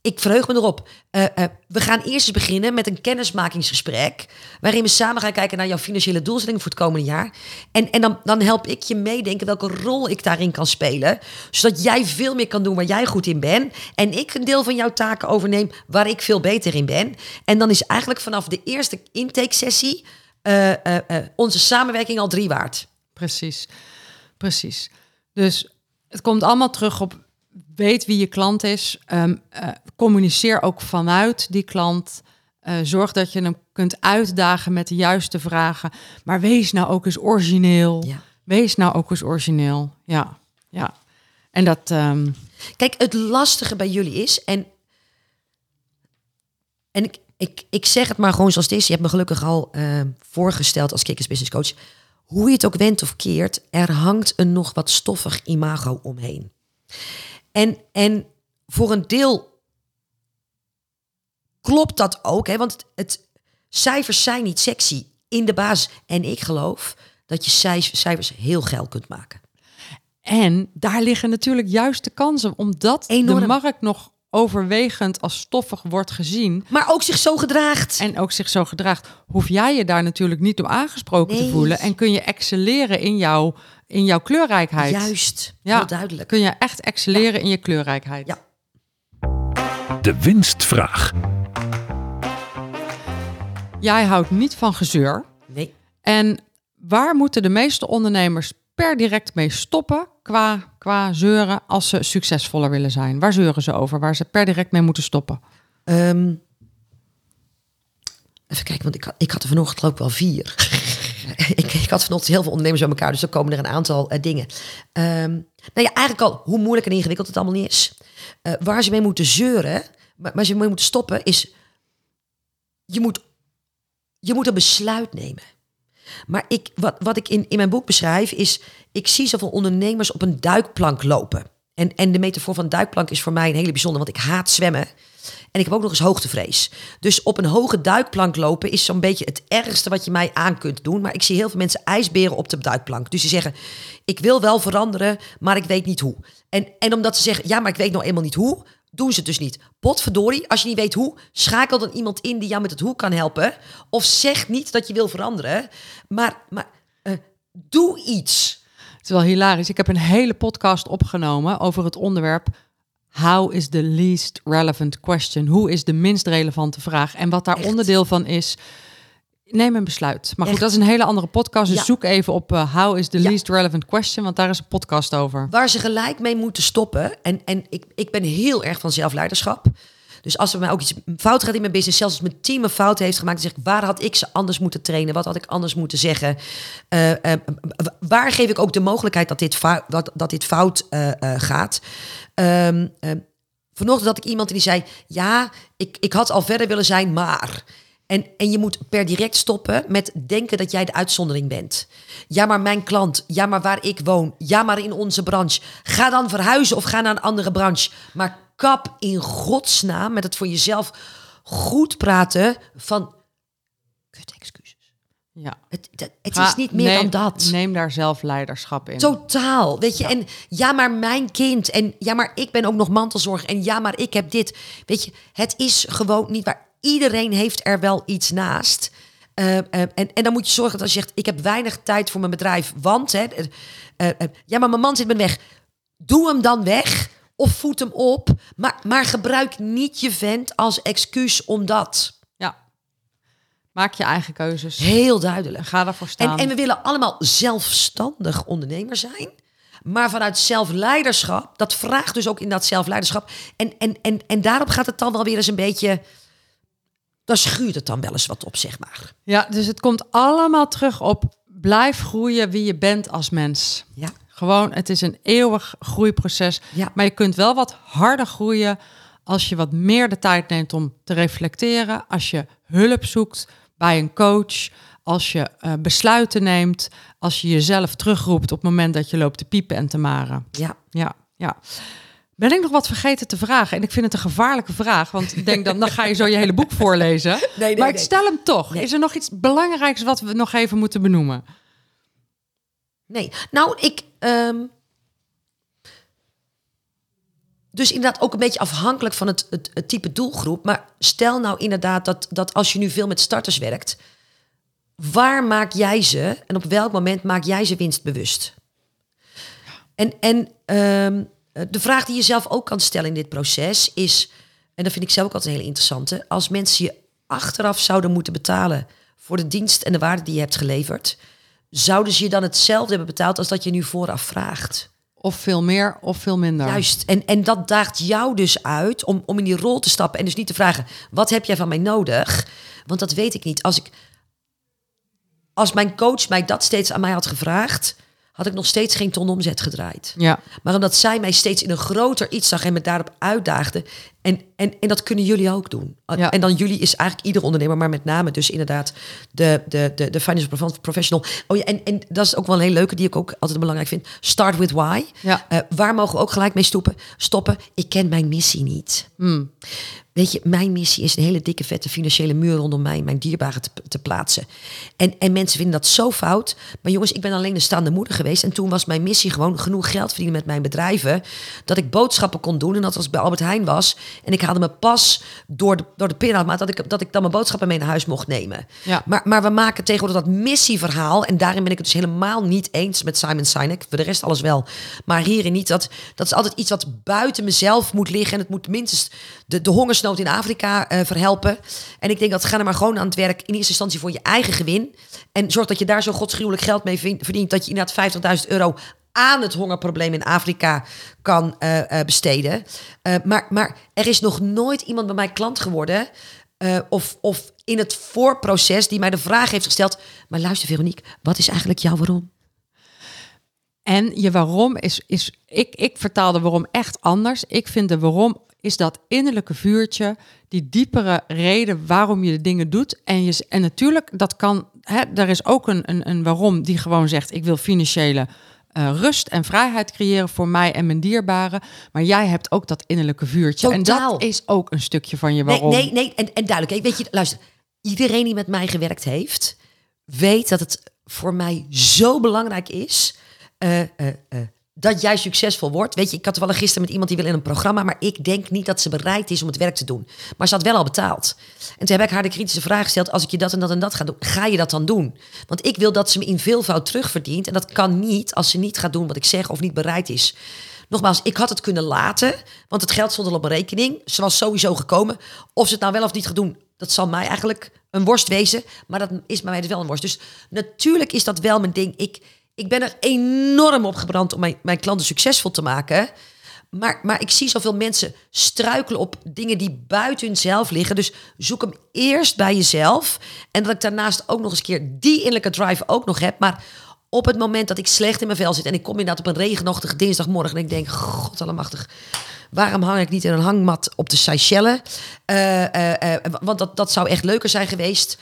Ik verheug me erop. Eh, eh, we gaan eerst eens beginnen met een kennismakingsgesprek. Waarin we samen gaan kijken naar jouw financiële doelstellingen voor het komende jaar. En, en dan, dan help ik je meedenken welke rol ik daarin kan spelen. Zodat jij veel meer kan doen waar jij goed in bent. En ik een deel van jouw taken overneem waar ik veel beter in ben. En dan is eigenlijk vanaf de eerste intake-sessie eh, eh, eh, onze samenwerking al drie waard. Precies, precies. Dus het komt allemaal terug op weet wie je klant is. Eh, communiceer ook vanuit die klant. Zorg dat je hem kunt uitdagen met de juiste vragen. Maar wees nou ook eens origineel. Ja. Wees nou ook eens origineel. Ja, ja. En dat, ehm, Kijk, het lastige bij jullie is, en en ik, ik, ik zeg het maar gewoon zoals het is. Je hebt me gelukkig al eh, voorgesteld als Kikkers Business Coach. Hoe je het ook wendt of keert, er hangt een nog wat stoffig imago omheen. En, en voor een deel klopt dat ook. Hè? Want het, het, cijfers zijn niet sexy in de basis. En ik geloof dat je cijfers heel geil kunt maken. En daar liggen natuurlijk juist de kansen, omdat Enorm. de markt nog overwegend als stoffig wordt gezien. Maar ook zich zo gedraagt. En ook zich zo gedraagt. Hoef jij je daar natuurlijk niet door aangesproken te voelen. En kun je excelleren in, jouw in jouw kleurrijkheid. Juist, ja. heel duidelijk. Kun je echt excelleren in je kleurrijkheid. Ja. De winstvraag. Jij houdt niet van gezeur. Nee. En waar moeten de meeste ondernemers per direct mee stoppen qua, qua zeuren als ze succesvoller willen zijn? Waar zeuren ze over? Waar ze per direct mee moeten stoppen? Ehm, even kijken, want ik, had, ik had er vanochtend ook wel vier. ik, ik, had vanochtend heel veel ondernemers bij elkaar, dus er komen er een aantal uh, dingen. Um, nou ja, eigenlijk al hoe moeilijk en ingewikkeld het allemaal niet is. Uh, waar ze mee moeten zeuren, maar ze mee moeten stoppen, is je moet, je moet een besluit nemen. Maar ik, wat, wat ik in, in mijn boek beschrijf is, ik zie zoveel ondernemers op een duikplank lopen. En, en de metafoor van duikplank is voor mij een hele bijzonder, want ik haat zwemmen. En ik heb ook nog eens hoogtevrees. Dus op een hoge duikplank lopen is zo'n beetje het ergste wat je mij aan kunt doen. Maar ik zie heel veel mensen ijsberen op de duikplank. Dus ze zeggen, ik wil wel veranderen, maar ik weet niet hoe. En, en omdat ze zeggen, ja, maar ik weet nog eenmaal niet hoe, doen ze het dus niet. Potverdorie, als je niet weet hoe, schakel dan iemand in die jou met het hoe kan helpen. Of zeg niet dat je wil veranderen, maar, maar uh, doe iets. Het is wel hilarisch. Ik heb een hele podcast opgenomen over het onderwerp How is the least relevant question? Hoe is de minst relevante vraag? En wat daar onderdeel van is, neem een besluit. Maar goed, dat is een hele andere podcast. Dus zoek even op uh, How is the least relevant question, want daar is een podcast over. Waar ze gelijk mee moeten stoppen. En, en ik, ik ben heel erg van zelfleiderschap. Dus als er mij ook iets fout gaat in mijn business, zelfs als mijn team een fout heeft gemaakt, dan zeg ik, waar had ik ze anders moeten trainen? Wat had ik anders moeten zeggen? Uh, uh, waar geef ik ook de mogelijkheid dat dit, fout, dat, dat dit fout gaat? Um, vanochtend had ik iemand die zei, ja, ik, ik had al verder willen zijn, maar... En, en je moet per direct stoppen met denken dat jij de uitzondering bent. Ja, maar mijn klant. Ja, maar waar ik woon. Ja, maar in onze branche. Ga dan verhuizen of ga naar een andere branche. Maar kap in godsnaam met het voor jezelf goed praten van... Kut excuses. Ja. Het, het, is niet meer dan dat. Neem daar zelf leiderschap in. Totaal. Weet je, en ja, maar mijn kind. En ja, maar ik ben ook nog mantelzorg. En ja, maar ik heb dit. Weet je, het is gewoon niet waar iedereen heeft er wel iets naast. Uh, uh, en, en dan moet je zorgen dat als je zegt, ik heb weinig tijd voor mijn bedrijf, want hè, uh, ja, maar mijn man zit me weg. Doe hem dan weg of voed hem op, maar, maar gebruik niet je vent als excuus omdat. Ja. Maak je eigen keuzes. Heel duidelijk. Ga daarvoor staan. En, en we willen allemaal zelfstandig ondernemer zijn. Maar vanuit zelfleiderschap, dat vraagt dus ook in dat zelfleiderschap. En, en, en, en daarop gaat het dan wel weer eens een beetje dan schuurt het dan wel eens wat op, zeg maar. Ja, dus het komt allemaal terug op blijf groeien wie je bent als mens. Ja. Gewoon, het is een eeuwig groeiproces. Ja. Maar je kunt wel wat harder groeien als je wat meer de tijd neemt om te reflecteren. Als je hulp zoekt bij een coach. Als je uh, besluiten neemt. Als je jezelf terugroept op het moment dat je loopt te piepen en te maren. Ja. Ja, ja. Ben ik nog wat vergeten te vragen? En ik vind het een gevaarlijke vraag, want ik denk dan, dan ga je zo je hele boek voorlezen. Nee, nee, maar ik stel hem toch. Is er nog iets belangrijks wat we nog even moeten benoemen? Nee, nou, ik. Ehm, dus inderdaad ook een beetje afhankelijk van het, het, het, type doelgroep. Maar stel nou inderdaad dat, dat als je nu veel met starters werkt, waar maak jij ze en op welk moment maak jij ze winstbewust? En, en um, eh, de vraag die je zelf ook kan stellen in dit proces is, en dat vind ik zelf ook altijd een hele interessante, als mensen je achteraf zouden moeten betalen voor de dienst en de waarde die je hebt geleverd, zouden ze je dan hetzelfde hebben betaald als dat je nu vooraf vraagt? Of veel meer of veel minder. Juist. En, en dat daagt jou dus uit om, om in die rol te stappen en dus niet te vragen: wat heb jij van mij nodig? Want dat weet ik niet. Als ik. Als mijn coach mij dat steeds aan mij had gevraagd, had ik nog steeds geen ton omzet gedraaid. Ja. Maar omdat zij mij steeds in een groter iets zag en me daarop uitdaagde En, en, en dat kunnen jullie ook doen. Ja. En dan jullie is eigenlijk ieder ondernemer, maar met name dus inderdaad de, de, de, de financial prof- professional. Oh ja, en, en dat is ook wel een hele leuke die ik ook altijd belangrijk vind. Start with why. Ja. Eh, waar mogen we ook gelijk mee stoppen, stoppen? Ik ken mijn missie niet. Hmm. Weet je, mijn missie is een hele dikke vette financiële muur rondom mij, mijn dierbaren te, te plaatsen. En, en mensen vinden dat zo fout. Maar jongens, ik ben alleen de staande moeder geweest. En toen was mijn missie gewoon genoeg geld verdienen met mijn bedrijven. Dat ik boodschappen kon doen. En dat als ik bij Albert Heijn was. En ik haalde mijn pas door de, door de pinautomaat. Maar dat ik, dat ik dan mijn boodschappen mee naar huis mocht nemen. Ja. Maar, maar we maken tegenwoordig dat missieverhaal. En daarin ben ik het dus helemaal niet eens met Simon Sinek. Voor de rest alles wel. Maar hierin niet. Dat, dat is altijd iets wat buiten mezelf moet liggen. En het moet minstens de, de hongersnood in Afrika eh, verhelpen. En ik denk dat ga er maar gewoon aan het werk. In eerste instantie voor je eigen gewin. En zorg dat je daar zo godsgruwelijk geld mee verdient. Dat je inderdaad 50.000 euro aan het hongerprobleem in Afrika kan eh, eh, besteden. Eh, maar, maar er is nog nooit iemand bij mij klant geworden. of, of in het voorproces die mij de vraag heeft gesteld. Maar luister, Veronique, wat is eigenlijk jouw waarom? En je waarom is, is ik, ik vertaal de waarom echt anders. Ik vind de waarom is dat innerlijke vuurtje, die diepere reden waarom je de dingen doet. En, je, en natuurlijk, dat kan, hè, er is ook een, een, een waarom die gewoon zegt, ik wil financiële eh, rust en vrijheid creëren voor mij en mijn dierbaren. Maar jij hebt ook dat innerlijke vuurtje. En dat is ook een stukje van je Nee, waarom. nee, nee. En, en duidelijk. Weet je, luister. Iedereen die met mij gewerkt heeft, weet dat het voor mij zo belangrijk is eh, eh, dat jij succesvol wordt. Weet je, ik had wel gisteren met iemand die wil in een programma, maar ik denk niet dat ze bereid is om het werk te doen. Maar ze had wel al betaald. En toen heb ik haar de kritische vraag gesteld: als ik je dat en dat en dat ga doen, ga je dat dan doen? Want ik wil dat ze me in veelvoud terugverdient. En dat kan niet als ze niet gaat doen wat ik zeg of niet bereid is. Nogmaals, ik had het kunnen laten, want het geld stond al op mijn rekening. Ze was sowieso gekomen. Of ze het nou wel of niet gaat doen, dat zal mij eigenlijk een worst wezen. Maar dat is bij mij dus wel een worst. Dus natuurlijk is dat wel mijn ding. Ik, ik ben er enorm op gebrand om mijn, mijn klanten succesvol te maken. Maar, maar ik zie zoveel mensen struikelen op dingen die buiten hunzelf liggen. Dus zoek hem eerst bij jezelf. En dat ik daarnaast ook nog eens een keer die innerlijke drive ook nog heb. Maar op het moment dat ik slecht in mijn vel zit en ik kom inderdaad op een regenachtige dinsdagmorgen en ik denk, god allemachtig, waarom hang ik niet in een hangmat op de Seychelles? Eh, eh, eh, want dat, dat zou echt leuker zijn geweest.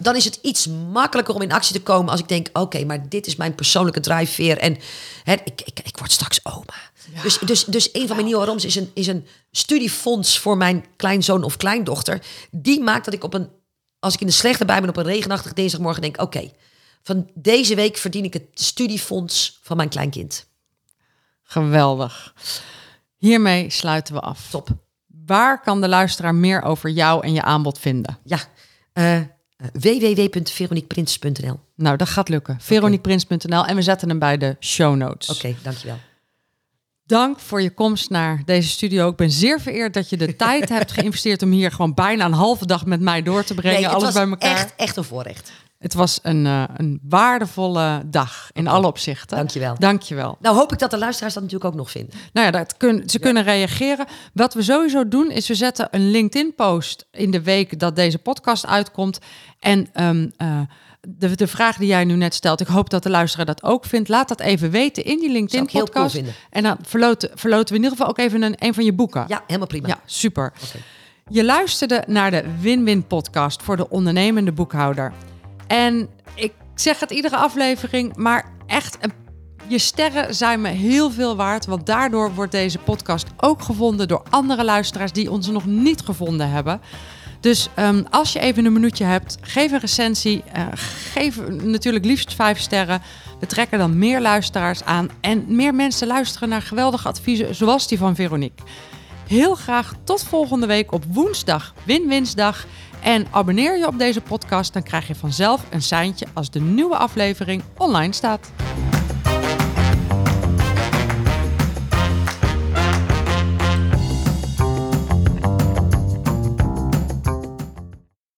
Dan is het iets makkelijker om in actie te komen als ik denk, oké, maar dit is mijn persoonlijke drijfveer en hè, ik, ik, ik word straks oma. Dus, dus, dus een van mijn nieuwe waaroms is een, is een studiefonds voor mijn kleinzoon of kleindochter. Die maakt dat ik op een, als ik in de slechte bui ben op een regenachtige dinsdagmorgen denk, oké, van deze week verdien ik het studiefonds van mijn kleinkind. Geweldig. Hiermee sluiten we af. Top. Waar kan de luisteraar meer over jou en je aanbod vinden? Ja, eh www.veroniqueprins.nl. Nou, dat gaat lukken. veroniqueprins.nl en we zetten hem bij de show notes. Oké, dankjewel. Dank voor je komst naar deze studio. Ik ben zeer vereerd dat je de tijd hebt geïnvesteerd om hier gewoon bijna een halve dag met mij door te brengen. Nee, alles bij elkaar. echt, echt een voorrecht. Het was een, eh, een waardevolle dag in alle opzichten. Dankjewel. Dankjewel. Nou hoop ik dat de luisteraars dat natuurlijk ook nog vinden. Nou ja, dat kun, ze kunnen reageren. Wat we sowieso doen, is we zetten een LinkedIn-post in de week dat deze podcast uitkomt. En ehm, eh, de, de vraag die jij nu net stelt, ik hoop dat de luisteraar dat ook vindt. Laat dat even weten in die cool LinkedIn-podcast. vinden. en dan verloten, verloten we in ieder geval ook even een, een van je boeken. Ja, helemaal prima. Ja, super. Je luisterde naar de Win-Win podcast voor de ondernemende boekhouder. En ik zeg het iedere aflevering, maar echt, een- je sterren zijn me heel veel waard. Want daardoor wordt deze podcast ook gevonden door andere luisteraars die ons nog niet gevonden hebben. Dus ehm, als je even een minuutje hebt, geef een recensie. eh, geef natuurlijk liefst vijf sterren. We trekken dan meer luisteraars aan. En meer mensen luisteren naar geweldige adviezen zoals die van Veronique. Heel graag tot volgende week op woensdag, Win-Winsdag. En abonneer je op deze podcast, dan krijg je vanzelf een seintje als de nieuwe aflevering online staat.